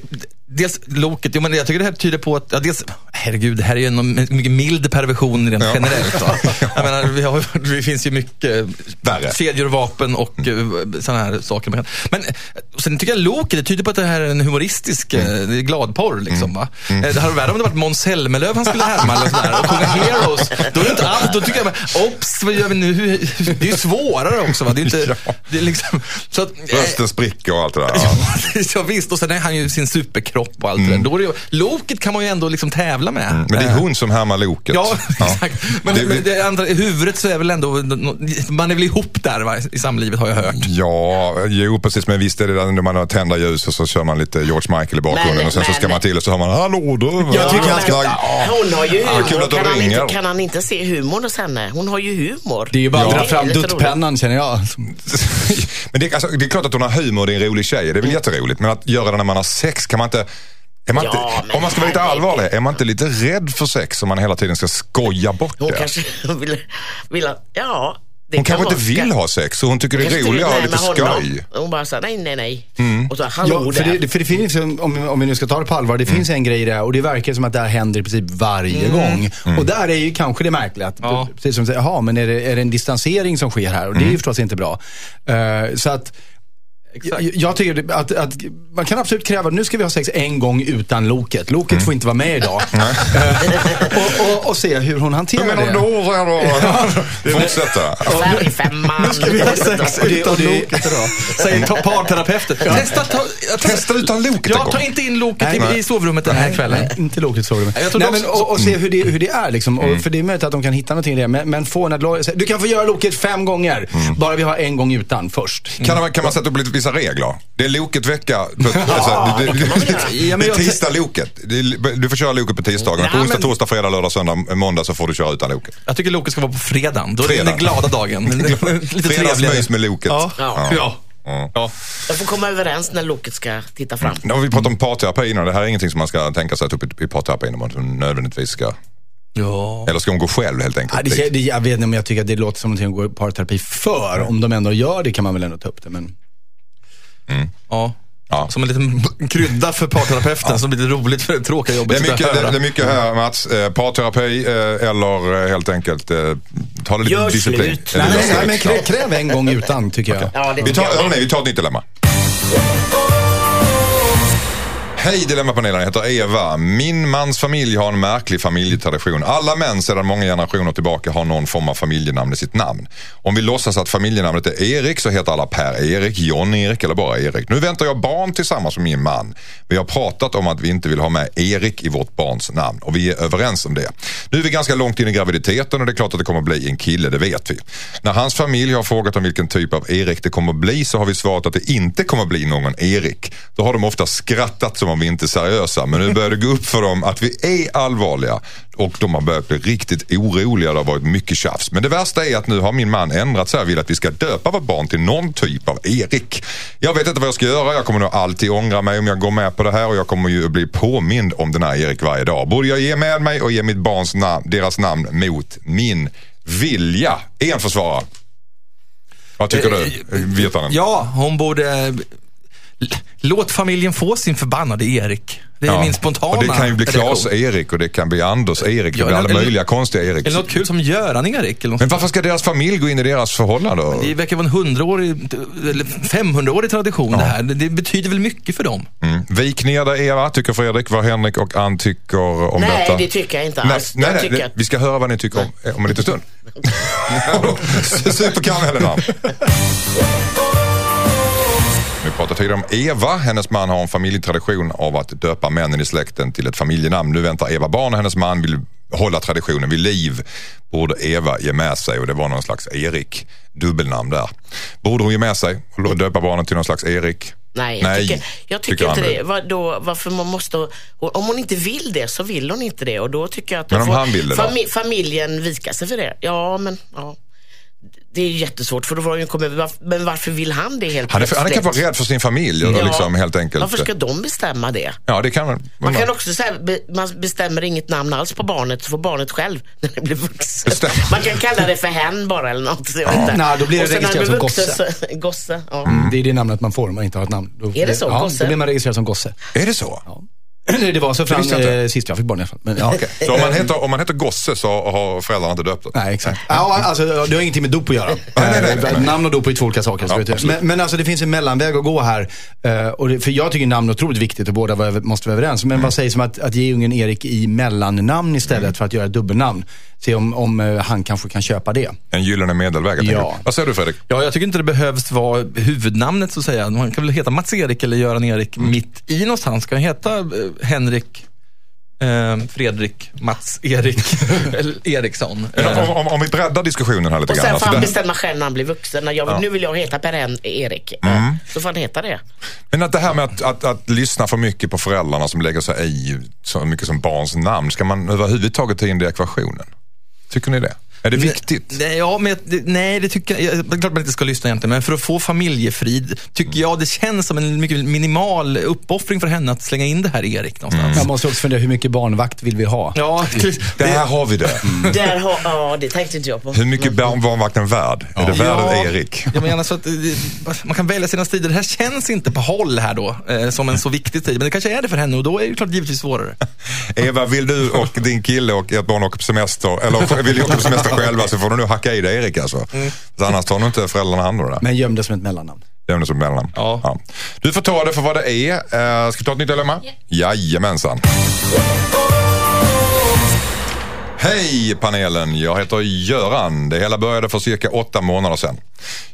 Dels Loket, jo, men jag tycker det här tyder på att, ja, dels, herregud, det här är ju en mycket mild perversion rent generellt. Va? Jag menar, vi har, det finns ju mycket Värre. kedjor, vapen och mm. sådana här saker. Men, men och sen tycker jag Loket, det tyder på att det här är en humoristisk mm. det är gladporr. Liksom, va? Mm. Det hade varit värre om det varit Måns Zelmerlöw han skulle härma eller sådär, och sjunga Heroes. Då är det inte alls, då tycker jag, bara, ops, vad gör vi nu? Det är ju svårare också. Va? Det är inte, Ja. det är liksom, så att, Rösten spricker och allt det där. Ja. ja, visst, och sen är han ju sin superkropp och allt det där. Då är det, ju- Loket kan man ju ändå liksom tävla med. Mm. Men det är hon som härmar loket. Ja, exakt. Men Det- men det andra, i huvudet så är väl ändå, man är väl ihop där va, i samlivet har jag hört. Ja, jo precis. Men visst är det där när man har tända ljus och så kör man lite George Michael i bakgrunden Men- och sen så ska men- man till och så hör man Hallå du. Jag tycker han ska-. Hon har ju Ja, humor. kul att du kan, han inte, kan han inte se humorn hos henne? Hon har ju humor. Det är ju bara att Ja. dra fram duttpennan känner jag. men det, är- alltså, det är klart att hon har humor, det är en rolig tjej. Det är väl Mm. jätteroligt. Men att göra det när man har sex, kan man inte... Är man Ja, inte om man ska vara lite allvarlig, är man inte lite rädd för sex om man hela tiden ska skoja bort Hon det? kanske vill, vill att, ja. Det hon kan kanske inte vill ha sex och hon tycker det är inte roligare att ha lite skoj. Mm. Hon bara sa nej, nej, nej. Och så, hallå Ja, för, där. det, för det finns, ju- om, om vi nu ska ta det på allvar, det finns en grej i det här och det verkar som att det här händer i princip varje gång. Och där är ju kanske det märkliga. Att, Ja. Precis som du säger, jaha, men är det, är det en distansering som sker här? Och det är ju förstås inte bra. Eh, så att jag, jag tycker att, att man kan absolut kräva, nu ska vi ha sex en gång utan Loket. Loket får inte vara med idag. Eh, och, och, och se hur hon hanterar Men det. om då, då. Fortsätta. Nu ska vi ha sex utan Loket idag. säger ta- parterapeuten. Testa, ta, ta, Testa utan Loket Ja, ta inte in Loket Nej. i, i sovrummet den här kvällen. Nej, inte Loket sovrummet. Jag tror Nej, men, och, och se hur det, hur det är liksom. Och, för det är möjligt att de kan hitta någonting i det. Men, men få henne att Du kan få göra Loket fem gånger. Bara vi har en gång utan först. Kan man, kan man sätta upp lite, vissa regler? Det är Loket vecka. På, alltså, det, det, det Ja, men det är tisdag Loket. Du får köra Loket på tisdagen. På onsdag, men- torsdag, fredag, lördag, söndag, måndag så får du köra utan Loket. Jag tycker Loket ska vara på fredagen. Då är det den glada dagen. Lite. Fredagsmys med Loket. Ja. Ja. Ja. Ja. ja. Jag får komma överens när Loket ska titta fram. Nu har vi pratat om parterapi innan. Det här är ingenting som man ska tänka sig att upp i- parterapi om man nödvändigtvis ska... ja. Eller ska hon gå själv helt enkelt? Ja, det, det, jag vet inte om jag tycker att det låter som någonting att gå i parterapi för. Om de ändå gör det kan man väl ändå ta upp det. Men... ja. Ja. Som en liten krydda för parterapeuten som blir lite roligt för det tråkiga Det jobbet. är, som jag mycket, det, det är mycket här Mats. Eh, parterapi eh, eller eh, helt enkelt eh, ta det lite Gör disciplin. slut. Nej, nej, men krä, kräv en gång utan tycker jag. Ja, det Vi tar, jag. hörni, vi tar ett nytt dilemma. Hej Dilemmapanelen, jag heter Eva. Min mans familj har en märklig familjetradition. Alla män sedan många generationer tillbaka har någon form av familjenamn i sitt namn. Om vi låtsas att familjenamnet är Erik så heter alla Per-Erik, John-Erik eller bara Erik. Nu väntar jag barn tillsammans med min man. Vi har pratat om att vi inte vill ha med Erik i vårt barns namn och vi är överens om det. Nu är vi ganska långt in i graviditeten och det är klart att det kommer bli en kille, det vet vi. När hans familj har frågat om vilken typ av Erik det kommer bli så har vi svarat att det inte kommer bli någon Erik. Då har de ofta skrattat som om vi inte är seriösa men nu börjar det gå upp för dem att vi är allvarliga och de har börjat bli riktigt oroliga. Det har varit mycket tjafs. Men det värsta är att nu har min man ändrat sig och vill att vi ska döpa vårt barn till någon typ av Erik. Jag vet inte vad jag ska göra. Jag kommer nog alltid ångra mig om jag går med på det här och jag kommer ju bli påmind om den här Erik varje dag. Borde jag ge med mig och ge mitt barns namn, deras namn mot min vilja? En försvarare. Vad tycker du, Virtanen? Ja, hon borde... Låt familjen få sin förbannade Erik. Det är min spontana Och det kan ju bli. Klas-Erik och det kan bli Anders-Erik. Ja, det blir alla eller- möjliga konstiga Erik. Eller något kul som Göran-Erik. Eller något Men varför ska deras familj gå in i deras förhållande? Det verkar vara en hundraårig, eller 500-årig tradition det här. Det, betyder väl mycket för dem. Mm. Vik ner dig Eva, tycker Fredrik. Vad Henrik och Ann tycker om Nej, detta. det tycker jag inte Nej, alls. nej, nej, att- Vi ska höra vad ni tycker om, om en liten stund. Superkaramellen. Vi pratade tidigare om Eva. Hennes man har en familjetradition av att döpa männen i släkten till ett familjenamn. Nu väntar Eva barn och hennes man vill hålla traditionen vid liv. Borde Eva ge med sig och det var någon slags Erik. Dubbelnamn där. Borde hon ge med sig och döpa barnen till någon slags Erik? Nej, jag tycker, jag tycker, tycker inte det. Vad, då, varför man måste, om hon inte vill det så vill hon inte det och då tycker jag att Men om får han vill det då? familjen vika sig för det. Ja, men ja. Det är jättesvårt för då hon ju komma över, varf- men varför vill han det helt Han är, han är plötsligt? kanske rädd för sin familj. Ja. Liksom, helt enkelt. Varför ska de bestämma det? Ja, det kan man. Man kan också säga, man bestämmer inget namn alls på barnet, så får barnet själv när det blir vuxen. Bestäm. Man kan kalla det för hen bara eller något. Inte. Nej, då blir det registrerat som vuxen så- Gosse, ja. Mm. Det är det namnet man får om man inte har ett namn. Då, Är det så? Ja, Gosse? då blir man registrerad som gosse. Är det så? Ja. Nej, det var så fram eh, sist jag fick barn i alla fall. Men, ja. Så om man, heter, om man heter Gosse så har föräldrarna inte döpt det? Nej, exakt. Ja, alltså, det har ingenting med dop att göra. nej, nej, Eh, Namn och dop är två olika saker. Ja, men, men alltså, det finns en mellanväg att gå här. Eh, och det, för jag tycker namn är otroligt viktigt och båda måste vara överens. Men vad sägs om att, att ge ungen Erik i mellannamn istället för att göra ett dubbelnamn? Se om, om eh, han kanske kan köpa det. En gyllene medelväg. Ja. Vad säger du Fredrik? Ja, jag tycker inte det behövs vara huvudnamnet så att säga. Man kan väl heta Mats-Erik eller Göran-Erik mitt i någonstans. Kan heta eh, Henrik, eh, Fredrik, Mats-Erik eller Eriksson. Om, om, om vi breddar diskussionen här lite Och grann. sen alltså, får han det- bestämma själv när han blir vuxen. När jag, Nu vill jag heta Per Erik. Mm. Så får han heta det. Men att det här med att, att, att lyssna för mycket på föräldrarna som lägger sig i så mycket som barns namn. Ska man överhuvudtaget ta in det i ekvationen? Tycker ni det? Är det viktigt? Nej, ja, men, det- nej, det tycker jag. jag- Det är klart man inte ska lyssna egentligen, men för att få familjefrid tycker jag det känns som en mycket minimal uppoffring för henne att slänga in det här Erik någonstans. Jag måste också fundera, hur mycket barnvakt vill vi ha? Ja, Där har vi det. Där har, ja, det tänkte inte jag på. Hur mycket barn barnvakten värd? Är det värd Ja. Erik? Jag menar så att det- man kan välja sina strider. Det här känns inte på håll här då, eh, som en så viktig strid. Men det kanske är det för henne och då är det klart givetvis svårare. Eva, vill du och din kille och ert barn åka på semester, eller vill ni åka på semester själva så får du nog hacka i det Erik alltså. Så annars tar nog inte föräldrarna hand om det. Men göm det som ett mellannamn. Det är det som mellannamn. Ja. Du får ta det för vad det är. Uh, ska vi ta ett nytt dilemma? Jajamensan. Hej panelen, jag heter Göran. Det hela började för cirka åtta månader sedan.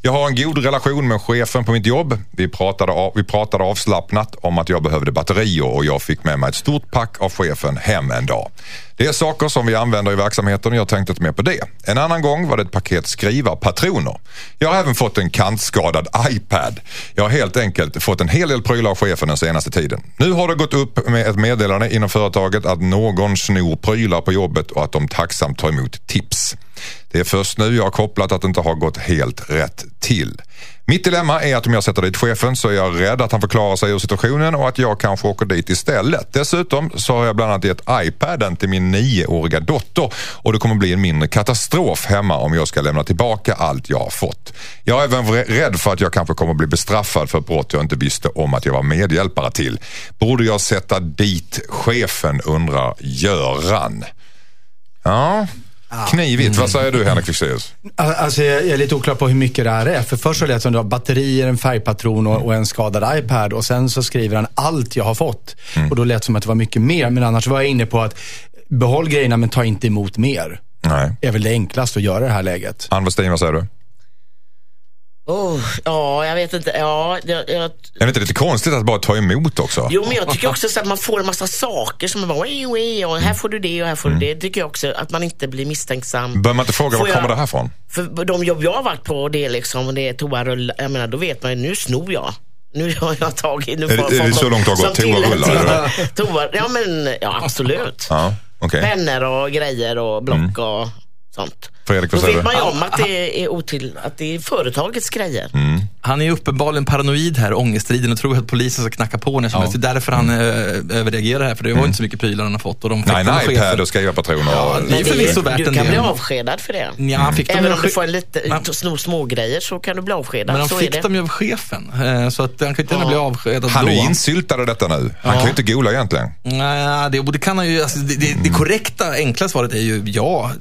Jag har en god relation med chefen på mitt jobb. Vi pratade, av, vi pratade avslappnat om att jag behövde batterier och jag fick med mig ett stort pack av chefen hem en dag. Det är saker som vi använder i verksamheten och jag tänkte inte mer på det. En annan gång var det ett paket skrivarpatroner. Jag har även fått en kantskadad iPad. Jag har helt enkelt fått en hel del prylar av chefen den senaste tiden. Nu har det gått upp med ett meddelande inom företaget att någon snor prylar på jobbet och att de tacksamt tar emot tips. Det är först nu jag har kopplat att det inte har gått helt rätt till. Mitt dilemma är att om jag sätter dit chefen så är jag rädd att han förklarar sig ur situationen och att jag kanske åker dit istället. Dessutom så har jag bland annat gett iPaden till min nioåriga dotter och det kommer bli en mindre katastrof hemma om jag ska lämna tillbaka allt jag har fått. Jag är även rädd för att jag kanske kommer bli bestraffad för ett brott jag inte visste om att jag var medhjälpare till. Borde jag sätta dit chefen undrar Göran. Ja, knivigt. Vad säger du Henrik Fexeus? Al- Alltså jag är lite oklar på hur mycket det här är. För först så lät det som det var batterier, en färgpatron och, och en skadad iPad. Och sen så skriver han allt jag har fått. Och då lät det som att det var mycket mer. Men annars var jag inne på att behåll grejerna men ta inte emot mer. Nej. är väl det enklaste att göra i det här läget. Ann Westin, vad säger du? Oh, ja, jag vet inte. Ja, jag, jag, Är det inte lite konstigt att bara ta emot också? jo, men jag tycker också så att man får en massa saker som bara, "Oj, oj, och här får du det och här får du det. tycker jag också att man inte blir misstänksam. Bör man inte fråga Får var jag- kommer det här ifrån? För de jobb jag har varit på, det är liksom, det är toarull, jag menar, då vet man ju, nu snor jag. Nu har jag tagit... Nu Är det- är det så långt det har gått? Toarullar, till- Toa, ja men, ja absolut. Ja, okej. Pennor och grejer och block och sånt. Fredrik, Då vad säger vet man ju om att det är, otill, att det är företagets grejer. Mm. Han är uppenbarligen paranoid här, ångestriden, och tror att polisen ska knacka på när som helst. Det är därför han eh, överreagerar här, för det var inte så mycket prylar han har fått. Och de fick Mm. Nej, chefen. iPad och skrivarpatroner. Ja, och- det är förvisso värt du kan del. bli avskedad för det. Ja, han fick dem Även om du får en lite, Ja. snor smågrejer så kan du bli avskedad. Men är fick dem ju av chefen, eh, så att han kan inte gärna Ja. bli avskedad Han är ju insyltad i detta nu. Han kan ju inte gola egentligen. Nej, det, och det kan han ju, alltså, det, det, det korrekta, enkla svaret är ju ja.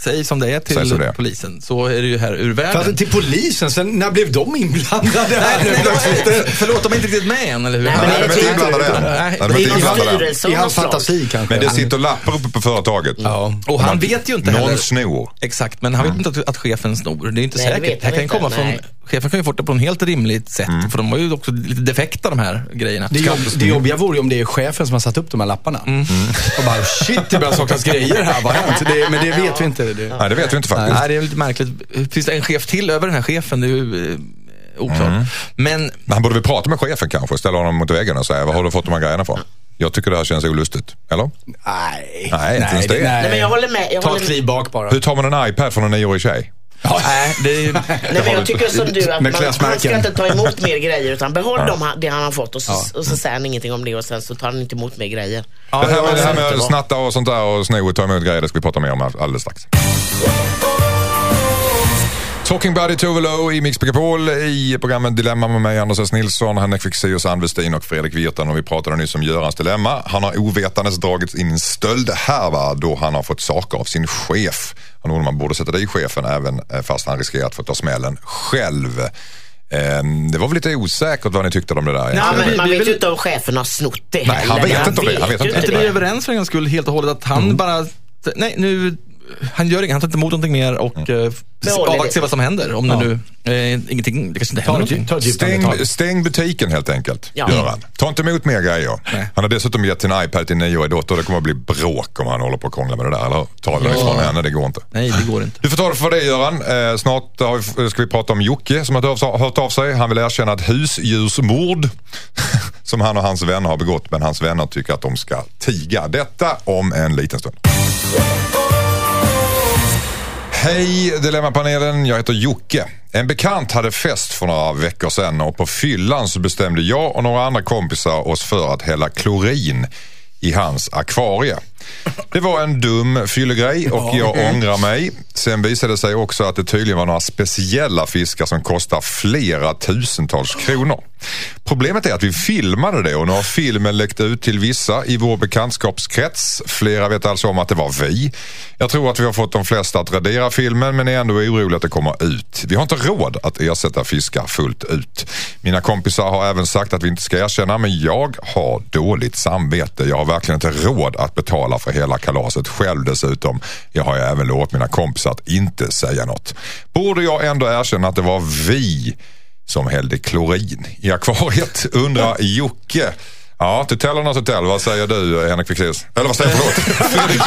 Säg som det är till det polisen, så är det ju här ur världen. Fast till polisen, sen, när blev de inblandade här nu plötsligt? förlåt, de är inte riktigt med än, eller hur? Nej, men Nej, de är är inte typ- inblandade än. Nej, de är inte någon inblandade än. I hans fantasi kanske. Men det sitter lappar uppe på företaget. Ja. Och han vet ju inte Någon heller. snor. Exakt, men han vet inte att, chefen snor. Det är inte säkert. Det kan komma från, chefen kan ju få det på en helt rimligt sätt. Mm. För de var ju också lite defekta de här grejerna. Det, jobb, det jobbiga vore ju om det är chefen som har satt upp de här lapparna. Och bara, shit, det börjar saknas grejer här. Vad har hänt? Det, men det vet vi inte. Det. Nej, det vet vi inte faktiskt. Nej, det är lite märkligt. Finns det en chef till över den här chefen? Det är ju eh, oklart. Mm. Men Men han borde väl prata med chefen kanske, ställa honom mot väggen och säga, vad har du fått de här grejerna från? Jag tycker det här känns olustigt. Eller? Nej. Nej, inte ens det. nej. Nej, men jag håller med. Jag Ta håller ett kliv bak bara. Hur tar man en iPad från en nioårig tjej? Nej, det är ju... Nej, men jag tycker som du, att man, han ska inte ta emot mer grejer utan behåll dem, det han har fått och så, och så säger han ingenting om det och sen så tar han inte emot mer grejer. Ja, det här, ja, med, det här med snatta och sånt där och sno och ta emot grejer, det ska vi prata mer om alldeles strax. Talking Buddy Tove Lo i Mix Megapol i programmet Dilemma med mig Anders S. Nilsson, Henrik Fexeus, Ann Westin och Fredrik Virtan. Och vi pratade nyss om Görans dilemma. Han har ovetandes dragits in i en stöldhärva då han har fått saker av sin chef. Han undrar om man borde sätta dit chefen även eh, fast han riskerar att få ta smällen själv. Ehm, Det var väl lite osäkert vad ni tyckte om det där. Ja, egentligen. men man vet vill- ju inte om chefen har snott det Nej, han vet inte om det. Han vet ju inte. Är inte vi överens för en gångs skull helt och hållet att han bara, nej nu, han gör inget, han tar inte emot någonting mer och mm. Behåller avvaktar vad som händer. Om det nu, eh, ingenting, det kanske inte händer någonting. ta. Stäng, stäng butiken helt enkelt, Ja. gör han. Ta inte emot mer grejer. Nej. Han har dessutom gett sin iPad till nioårig dotter. Det kommer att bli bråk om han håller på att krångla med det där. Eller ta den ifrån henne, det går inte. Nej, det går inte. Du får ta det för det Göran. Eh, snart har vi, ska vi prata om Jocke som har hört av- hört av sig. Han vill erkänna ett husdjursmord som han och hans vänner har begått. Men hans vänner tycker att de ska tiga. Detta om en liten stund. Hej Dilemmapanelen, jag heter Jocke. En bekant hade fest för några veckor sedan och på fyllan så bestämde jag och några andra kompisar oss för att hälla klorin i hans akvarie. Det var en dum fyllegrej och jag ångrar mig. Sen visade det sig också att det tydligen var några speciella fiskar som kostar flera tusentals kronor. Problemet är att vi filmade det och nu har filmen läckt ut till vissa i vår bekantskapskrets. Flera vet alltså om att det var vi. Jag tror att vi har fått de flesta att radera filmen men är ändå orolig att det kommer ut. Vi har inte råd att ersätta fiskar fullt ut. Mina kompisar har även sagt att vi inte ska erkänna men jag har dåligt samvete. Jag har verkligen inte råd att betala för hela kalaset själv dessutom. Jag har ju även lovat mina kompisar att inte säga något. Borde jag ändå erkänna att det var vi som hällde klorin i akvariet, undrar Jocke. Ja, to tell or not to tell. Vad säger du Henrik Fexeus? Eller vad säger jag? Förlåt. Fredrik.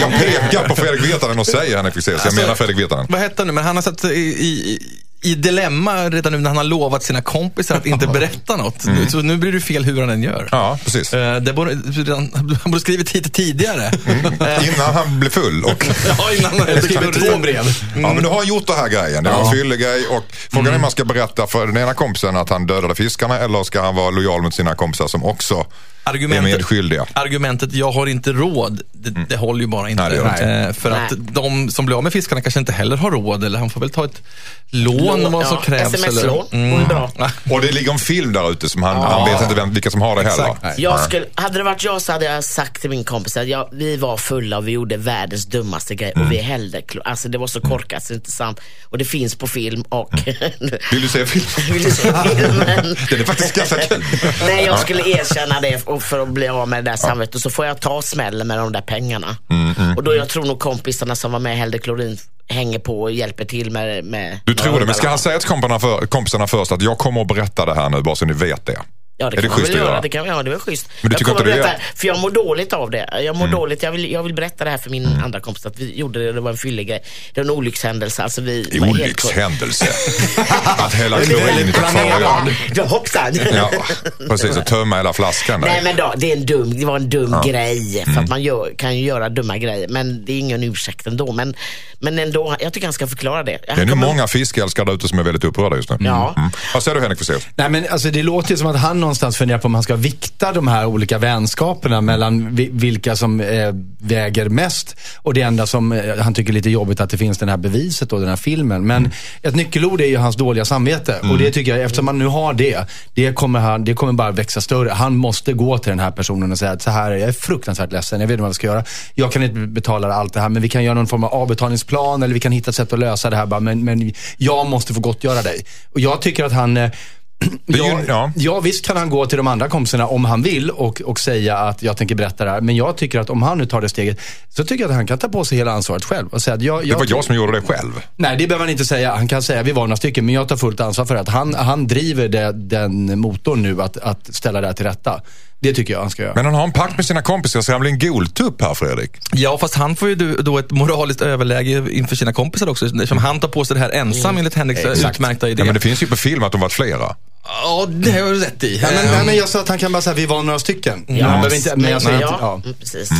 Jag pekar på Fredrik Virtanen och säger Henrik Fexeus. Jag Alltså, menar Fredrik Virtanen. Vad hette han nu? Men han har satt i, i, i dilemma redan nu när han har lovat sina kompisar att inte berätta något. Så nu blir det fel hur han än gör. Ja, precis. Eh, Det borde, redan- han borde skrivit hit tidigare. Eh, Innan han blev full. Och, Ja, innan han Skrivit två brev. ja, men nu har han gjort det här grejen. Det var en fyllegrej. Och frågan är om man ska berätta för den ena kompisen att han dödade fiskarna eller ska han vara lojal mot sina kompisar som också är Argumentet, medskyldiga. argumentet jag har inte råd, det, det håller ju bara inte. Nej, det Eh, för Nej. att de som blir av med fiskarna kanske inte heller har råd. Eller han får väl ta ett lån vad som ja, krävs. sms-lån eller- vore bra. Och det ligger en film där ute som han, han vet inte vem, vilka som har det heller. Jag skulle, hade det varit jag så hade jag sagt till min kompis att jag, vi var fulla och vi gjorde världens dummaste grej och vi hällde klo- Alltså det var så korkat så det är inte sant. Och det finns på film och... Vill du se film? Vill du se filmen? Den är faktiskt ganska kul. Nej, jag skulle erkänna det och för att bli av med det där samvetet. Och så får jag ta smällen med de där pengarna. Mm, Och då jag tror nog kompisarna som var med hällde klorin hänger på och hjälper till med... med Du tror det, men ska han säga till kompisarna, för, kompisarna först att jag kommer att berätta det här nu bara så ni vet det? Ja, det är kan det man väl att göra. göra? Det kan, ja, det var schysst. Men du jag tycker kommer inte det är- För jag mår dåligt av det. Jag mår dåligt. Jag vill, jag vill berätta det här för min andra kompis att vi gjorde det. Det var en fyllegrej. Det var en olyckshändelse. Alltså vi Olyckshändelse. att hälla klorin i. Ja, hoppsan. Ja, precis. Och tömma hela flaskan där. Nej men då, det, är en dum, det var en dum grej. För att man gör, kan ju göra dumma grejer. Men det är ingen ursäkt ändå. Men, men ändå, jag tycker han ska förklara det. Det är nog många fiskälskare där ute som är väldigt upprörda just nu. Ja. Mm. Vad säger du Henrik Fexeus? Nej, men alltså, det låter som att han någonstans funderar på om han ska vikta de här olika vänskaperna mellan vi, vilka som eh, väger mest. Och det enda som eh, han tycker är lite jobbigt att det finns den här beviset och den här filmen. Men ett nyckelord är ju hans dåliga samvete. Och det tycker jag, eftersom man nu har det, det kommer, han, det kommer bara växa större. Han måste gå till den här personen och säga att så här, är jag, är fruktansvärt ledsen, jag vet inte vad jag ska göra. Jag kan inte betala allt det här, men vi kan göra någon form av avbetalningsplan eller vi kan hitta ett sätt att lösa det här. Bara, men, men jag måste få gottgöra dig. Och jag tycker att han eh, Ja, ja. ja, visst kan han gå till de andra kompisarna om han vill och, och säga att jag tänker berätta det här. Men jag tycker att om han nu tar det steget så tycker jag att han kan ta på sig hela ansvaret själv. Och säga att jag, Det jag, var jag som gjorde det själv. Nej, det behöver han inte säga. Han kan säga vi var några stycken, men jag tar fullt ansvar för att han, han driver det, den motorn nu att, att ställa det här till rätta. Det tycker jag han ska göra. Men han har en pakt med sina kompisar så han blir en goltupp här Fredrik. Ja, fast han får ju då- då ett moraliskt överläge inför sina kompisar också. Eftersom han tar på sig det här ensam enligt Henriks Exakt. utmärkta idé. Ja, men det finns ju på film att de varit flera. Ja, det har du rätt i. Ja, men, nej, men jag sa att han kan bara säga vi var några stycken. Ja, han behöver inte, men jag säger ja, inte, ja. mm, precis. Och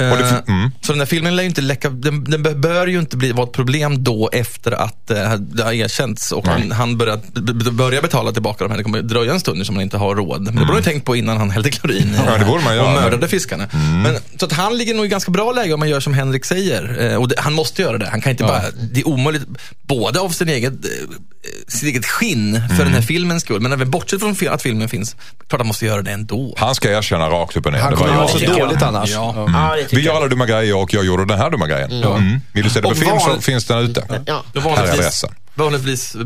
det- mm. Så den här filmen lär ju inte läcka, den, den bör- ju inte bli, vara ett problem då efter att eh, det har erkänts och han, han börjar, börjar betala tillbaka de här. Det kommer dröja en stund som han inte har råd. Men det borde han ju tänkt på innan han hällde klorin Ja, det borde man och göra. Mm. mördade fiskarna. Men, så att han ligger nog i ganska bra läge om man gör som Henrik säger. Eh, och det, han måste göra det. Han kan inte bara, det är omöjligt, både av sin eget, eh, sitt eget skinn för Mm. den här filmens skull, men även bortsett från att filmen finns, klart han måste göra det ändå. Han ska erkänna rakt upp och ner. Han kommer må så dåligt annars. Ja. Ja. Vi gör alla dumma grejer och jag gjorde den här dumma grejen. Mm. Vill du se det på film så finns den ute. Ja. Här är adressen. Vanligtvis,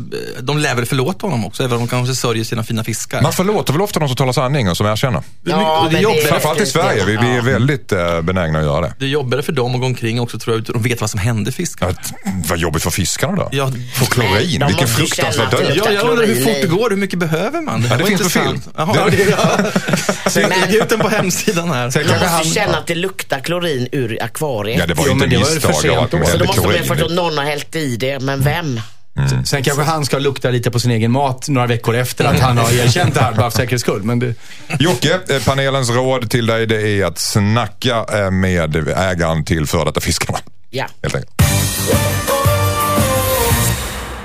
de lär väl förlåta honom också, även om de kanske sörjer sina fina fiskar. Man förlåter väl ofta de som talar sanning och som erkänner. Ja, det är jobbigt. Framförallt i Sverige. Vi, vi är Ja. väldigt eh, benägna att göra det. Det är jobbigare för dem att gå omkring också, tror jag, de vet vad som hände fiskarna. Att, vad jobbigt för fiskarna då. Ja, Få klorin, de vilken fruktansvärd att död. Ja, jag undrar hur fort det går, hur mycket behöver man? Det, här det finns på film. Jaha, Det- ja. Lägg ut den på hemsidan här. Sen måste han, känna att det luktar klorin ur akvariet. Ja, det var ju inte misstag att så då måste man ju förstå att någon har hällt i det, men vem? Sen kanske han ska lukta lite på sin egen mat några veckor efter att han har erkänt det här, bara för säkerhets skull. Men det, Jocke, eh, panelens råd till dig det är att snacka eh, med ägaren till före detta fiskarna. Ja. Helt enkelt.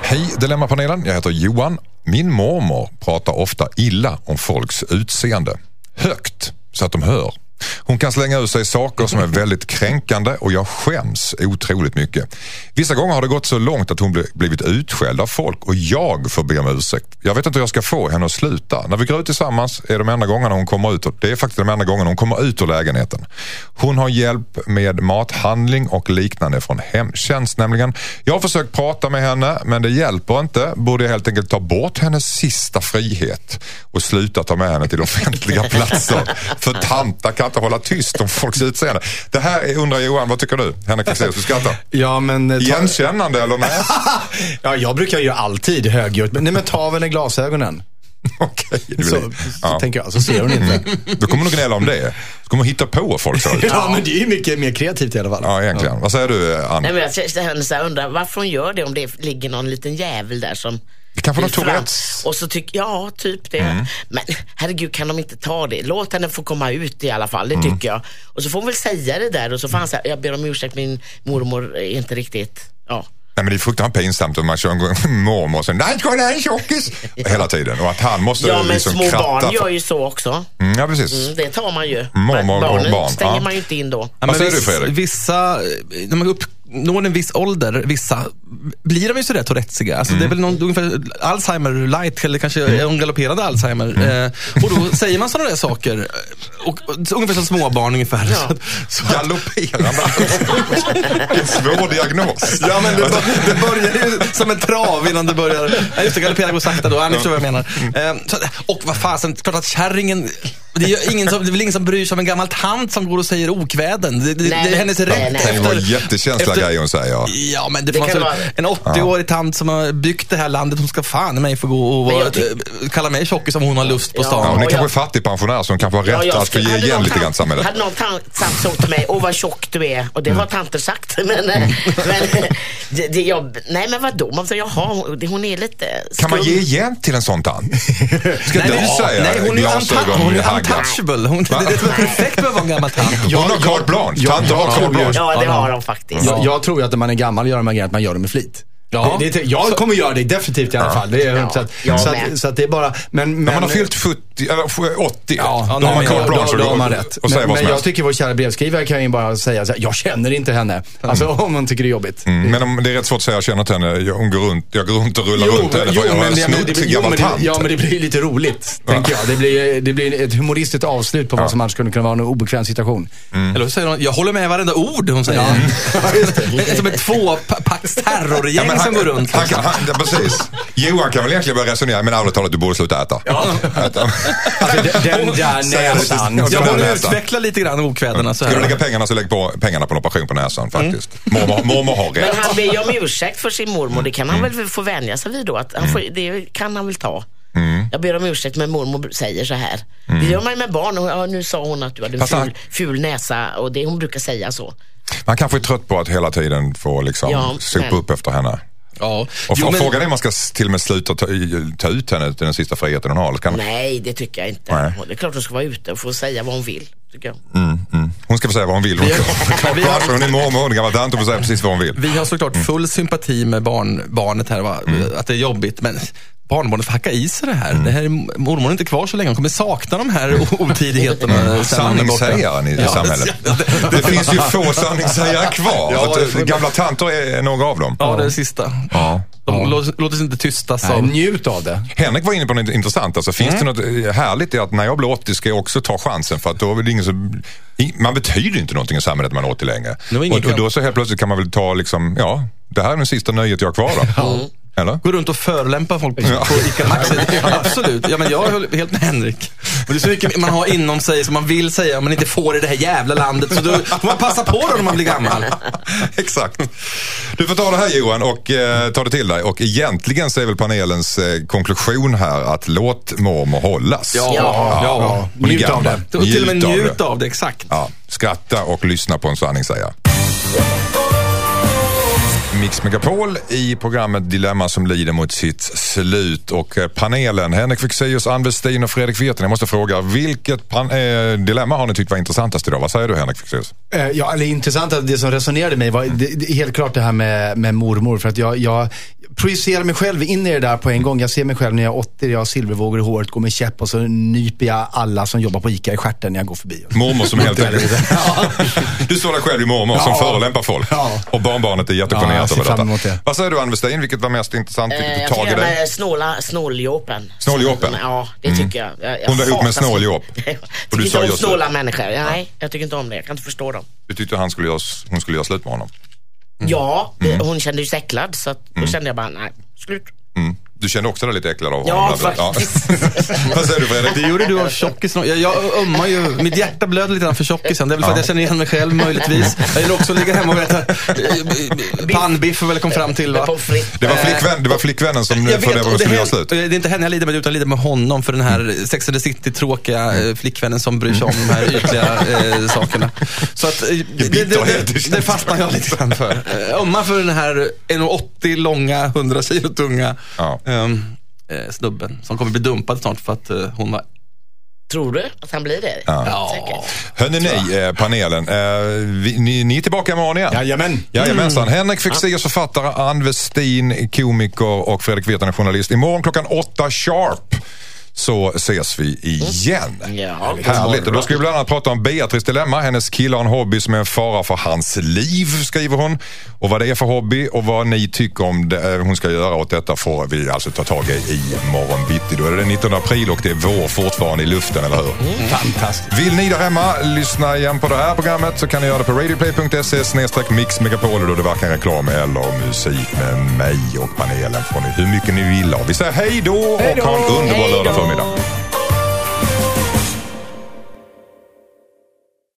Hej Dilemmapanelen, jag heter Johan. Min mormor pratar ofta illa om folks utseende. Högt, så att de hör. Hon kan slänga ur sig saker som är väldigt kränkande och jag skäms otroligt mycket. Vissa gånger har det gått så långt att hon bli- blivit utskälld av folk och jag får be om ursäkt. Jag vet inte hur jag ska få henne att sluta. När vi går ut tillsammans är de enda gångerna hon kommer ut, det är faktiskt de enda gångerna hon kommer ut ur lägenheten. Hon har hjälp med mathandling och liknande från hemtjänst nämligen. Jag har försökt prata med henne men det hjälper inte. Borde jag helt enkelt ta bort hennes sista frihet och sluta ta med henne till offentliga platser. För tantar kan inte hålla tyst om folks utseende. Det här är, undrar Johan, vad tycker du? Henrik Fexeus, du skrattar. ja, men... eh, ta- Igenkännande eller nej? ja, jag brukar ju alltid högljutt. Nej, men ta väl glasögonen. Okej, det Så, så ja. tänker jag, så ser hon inte. Då kommer hon gnälla om det. Så kommer hon hitta på folk så. Ja, men det är ju mycket mer kreativt i alla fall. Ja, egentligen. Vad säger du, Ann? Nej, men jag känner så här, undrar varför hon gör det om det ligger någon liten jävel där som Det kanske någon. Tourettes. Och så tycker ja, typ det. Mm. Men herregud, kan de inte ta det? Låt henne få komma ut i alla fall, det Mm. tycker jag. Och så får hon väl säga det där och så får han säga, jag ber om ursäkt, min mormor är inte riktigt, ja. Nej, men det är fruktansvärt pinsamt om man kör en gång mormor och sen nej, kolla en tjockis hela tiden. Och att han måste Ja, men liksom små kratta. barn för- gör ju så också. Mm, ja, precis. Mm, det tar man ju. Mormor och Barnen barn, stänger ja. man ju inte in då. Ja, Vad men du, Fredrik? Vissa, när man uppnår en viss ålder, vissa, blir de ju sådär tourettsiga. Alltså det är väl någon, ungefär Alzheimer light, eller kanske en galopperande Alzheimer. Eh, och då säger man sådana där saker. Och, och, ungefär som småbarn ungefär. Ja. Så, att- så, Galopperande. Vilken svår diagnos. Ja, men det, det börjar ju som en trav innan det börjar. Ja, just det, galoppera går sakta då. Ja, ni förstår vad jag menar. Eh, så, och vad fasen, klart att kärringen, det är, ingen som, det är väl ingen som bryr sig om en gammal tant som går och säger okväden. Det, det, Nej, det är hennes nej, rätt. nej. Det kan vara efter- jättekänsliga efter- grejer hon säger. Ja, men det, Det får man en 80-årig tant som har byggt det här landet, hon ska fan i mig få gå och tyck- eh, kalla mig tjockis om hon har lust på Ja. stan. Ja, hon är kanske jag- fattigpensionär så hon kanske har rätt jag att få ge igen någon lite grann till samhället. Hade någon tant sagt så till mig, åh vad tjock du är. Och det har tanter sagt. Men, eh, men det, det, jag, nej men vadå? Man säger, jaha, det- hon är lite Kan man skum. ge igen till en sån tant? Ska du säga nej, hon är ju glasögon hon är? Untouchable. Hon, det är det är perfekt med att vara en gammal tant. Hon har carte blanche. Ja, Tanter har carte blanche. Ja, det har de faktiskt. Jag, jag tror ju att när man är gammal gör de här grejerna att man gör det med flit. Ja. Det, det, jag kommer göra det definitivt i alla fall. Det är, Ja, så, att, jag så, med. att, så att det är bara... Men, men, När man har fyllt 70, eller 80, Ja, då då, har man carte blanche då, och då har går- man rätt. och Men, men jag tycker vår kära brevskrivare kan ju bara säga så här, jag känner inte henne. Alltså om man tycker det är jobbigt. Mm, Men om det är rätt svårt att säga, jag känner inte henne, jag, hon går runt, jag går runt och rullar runt henne jo, för jag har men det- men snott jo, gammal men det- tant. Ja, men det blir lite roligt, tänker jag. Det blir, det blir ett humoristiskt avslut på vad som annars skulle kunna vara en obekväm situation. Eller så säger hon, jag håller med varenda ord hon säger. Ja. Som ett tvåpacks men som går runt. Han, kan- han, ja, precis. Johan kan väl egentligen börja resonera, men ärligt talat, du borde sluta äta. Äta. Alltså, den, den där näsan. Ja, Jag borde utveckla lite grann okväderna så Ska du lägga pengarna så lägg på pengarna på en operation på näsan faktiskt. Mormor, mormor har Men rätt. han ber om ursäkt för sin mormor. Det kan han Mm. väl få vänja sig vid då? Att han får, det kan han väl ta. Mm. Jag ber om ursäkt men mormor säger så här. Det gör man ju med barn. Och, ja, nu sa hon att du hade en han- ful, ful näsa och det hon brukar säga så. Man kanske är trött på att hela tiden få liksom Ja, sopa men- upp efter henne. Ja. Och Jo, men- frågan är om man ska till och med sluta ta, ta ut henne till den sista friheten hon har. Eller kan, Nej, det tycker jag inte. Nej. Det är klart hon ska vara ute och få säga vad hon vill. Tycker jag. Hon ska få säga vad hon vill. Hon, Vi har- vi har- hon är mormor, hon är gammal tant, hon får säga precis vad hon vill. Vi har såklart full sympati med barn, barnet här, va? att det är jobbigt. Men barnbarnet får hacka i sig det här. Det här är, mormor är inte kvar så länge. Hon kommer sakna de här otidigheterna. borta. Sanningssägaren i Ja, samhället. det- Det finns ju få sanningssägare kvar. Ja, det- gamla tanter är några av dem. Ja, det är det sista. Ja. De låt, låt oss inte tystas av... njut av det. Henrik var inne på något intressant. Alltså, finns det något eh, härligt i att när jag blir 80 ska jag också ta chansen? För att då är det ingen som, man betyder inte någonting i samhället när man är 80 längre. Det Och, och då så helt plötsligt kan man väl ta liksom, ja, det här är den sista nöjet jag har kvar då. Eller? Gå runt och förelämpa folk på, Ja. på ICA Maxi. Absolut. Ja, men jag är helt med Henrik. Och det är så mycket man har inom sig som man vill säga, men inte får i det här jävla landet. Så då får man passa på då när man blir gammal. Exakt. Du får ta det här Johan och eh, ta det till dig. Och egentligen så är väl panelens eh, konklusion här att låt mormor hållas. Ja, Ja. ja. Njut av gammal. Och till och med Njut av det. njut av det, exakt. Ja, skratta och lyssna på en sanningssägare. Mix Megapol i programmet Dilemma som lider mot sitt slut. Och eh, panelen, Henrik Fexeus, Ann Westin och Fredrik Virtanen. Jag måste fråga, vilket pan- eh, dilemma har ni tyckt var intressantast idag? Vad säger du Henrik Fexeus? Eh, Ja, eller intressanta, det som resonerade mig var det, det, helt klart det här med, med mormor. För att jag, jag projicerar mig själv in i det där på en gång. Jag ser mig själv när jag är 80, jag har silvervågor i håret, går med käpp och så nyper jag alla som jobbar på ICA i stjärten när jag går förbi. Mormor som helt enkelt... Du står där själv i mormor som Ja. förolämpar folk. Ja. Och barnbarnet är Ja, jättegenerat ser över detta. det. Vad säger du Ann Westin? Vilket var mest intressant? Eh, Vilket jag tog tycker dig? med snåla, snåljåpen. Snåljåpen? Ja, det tycker jag. jag, jag Hon var ihop med snåljåp. jag tycker inte om det. snåla människor. Nej, jag tycker inte om det. Jag kan inte förstå dem. Du tyckte han skulle göra, hon skulle göra slut med honom? Ja, Mm. hon kände sig äcklad så att då kände jag bara, nej, slut. Mm. Du kände också dig lite äcklad av Ja, honom? eller? faktiskt. Vad säger du Fredrik? Det gjorde du av tjockisen. Jag, jag ömmar ju, mitt hjärta blöder lite grann för tjockisen. Det är väl för att jag känner igen mig själv möjligtvis. Jag vill också ligga hemma och äta eh, pannbiff väl kom fram till va. Det var, flickvän, det var flickvännen som Jag funderade på om skulle det, göra är, slut. det är inte henne jag lider med, utan jag lider med honom för den här Sex and the City-tråkiga eh, flickvännen som bryr sig om de här ytliga eh, sakerna. Så att, eh, det, det, det, känner. det fastnar jag lite grann för. Ömmar för den här 1,80 långa, 100 kilo tunga Ja. Ehm, eh, snubben som kommer bli dumpad snart för att eh, hon var... Tror du att han blir det? Ja. Säkert. Hörrni ni, eh, panelen. Eh, vi, ni, ni är tillbaka imorgon igen? Jajamän. Jajamensan. Henrik Fexeus författare, Ann Westin komiker och Fredrik Virtanen journalist. Imorgon klockan åtta sharp så ses vi igen. Ja. Härligt. Och då ska vi bland annat prata om Beatrice dilemma. Hennes kille har en hobby som är en fara för hans liv, skriver hon. Och vad det är för hobby och vad ni tycker om det, eh, hon ska göra åt detta får vi alltså ta tag i i morgon bitti. Då är det den 19 april och det är vår fortfarande i luften, eller hur? Fantastiskt. Vill ni där hemma lyssna igen på det här programmet så kan ni göra det på radioplay.se snedstreck mixmegapol då det varken reklam eller musik med mig och panelen får ni hur mycket ni vill ha. Vi säger hej då och ha en underbar Hej då. middag.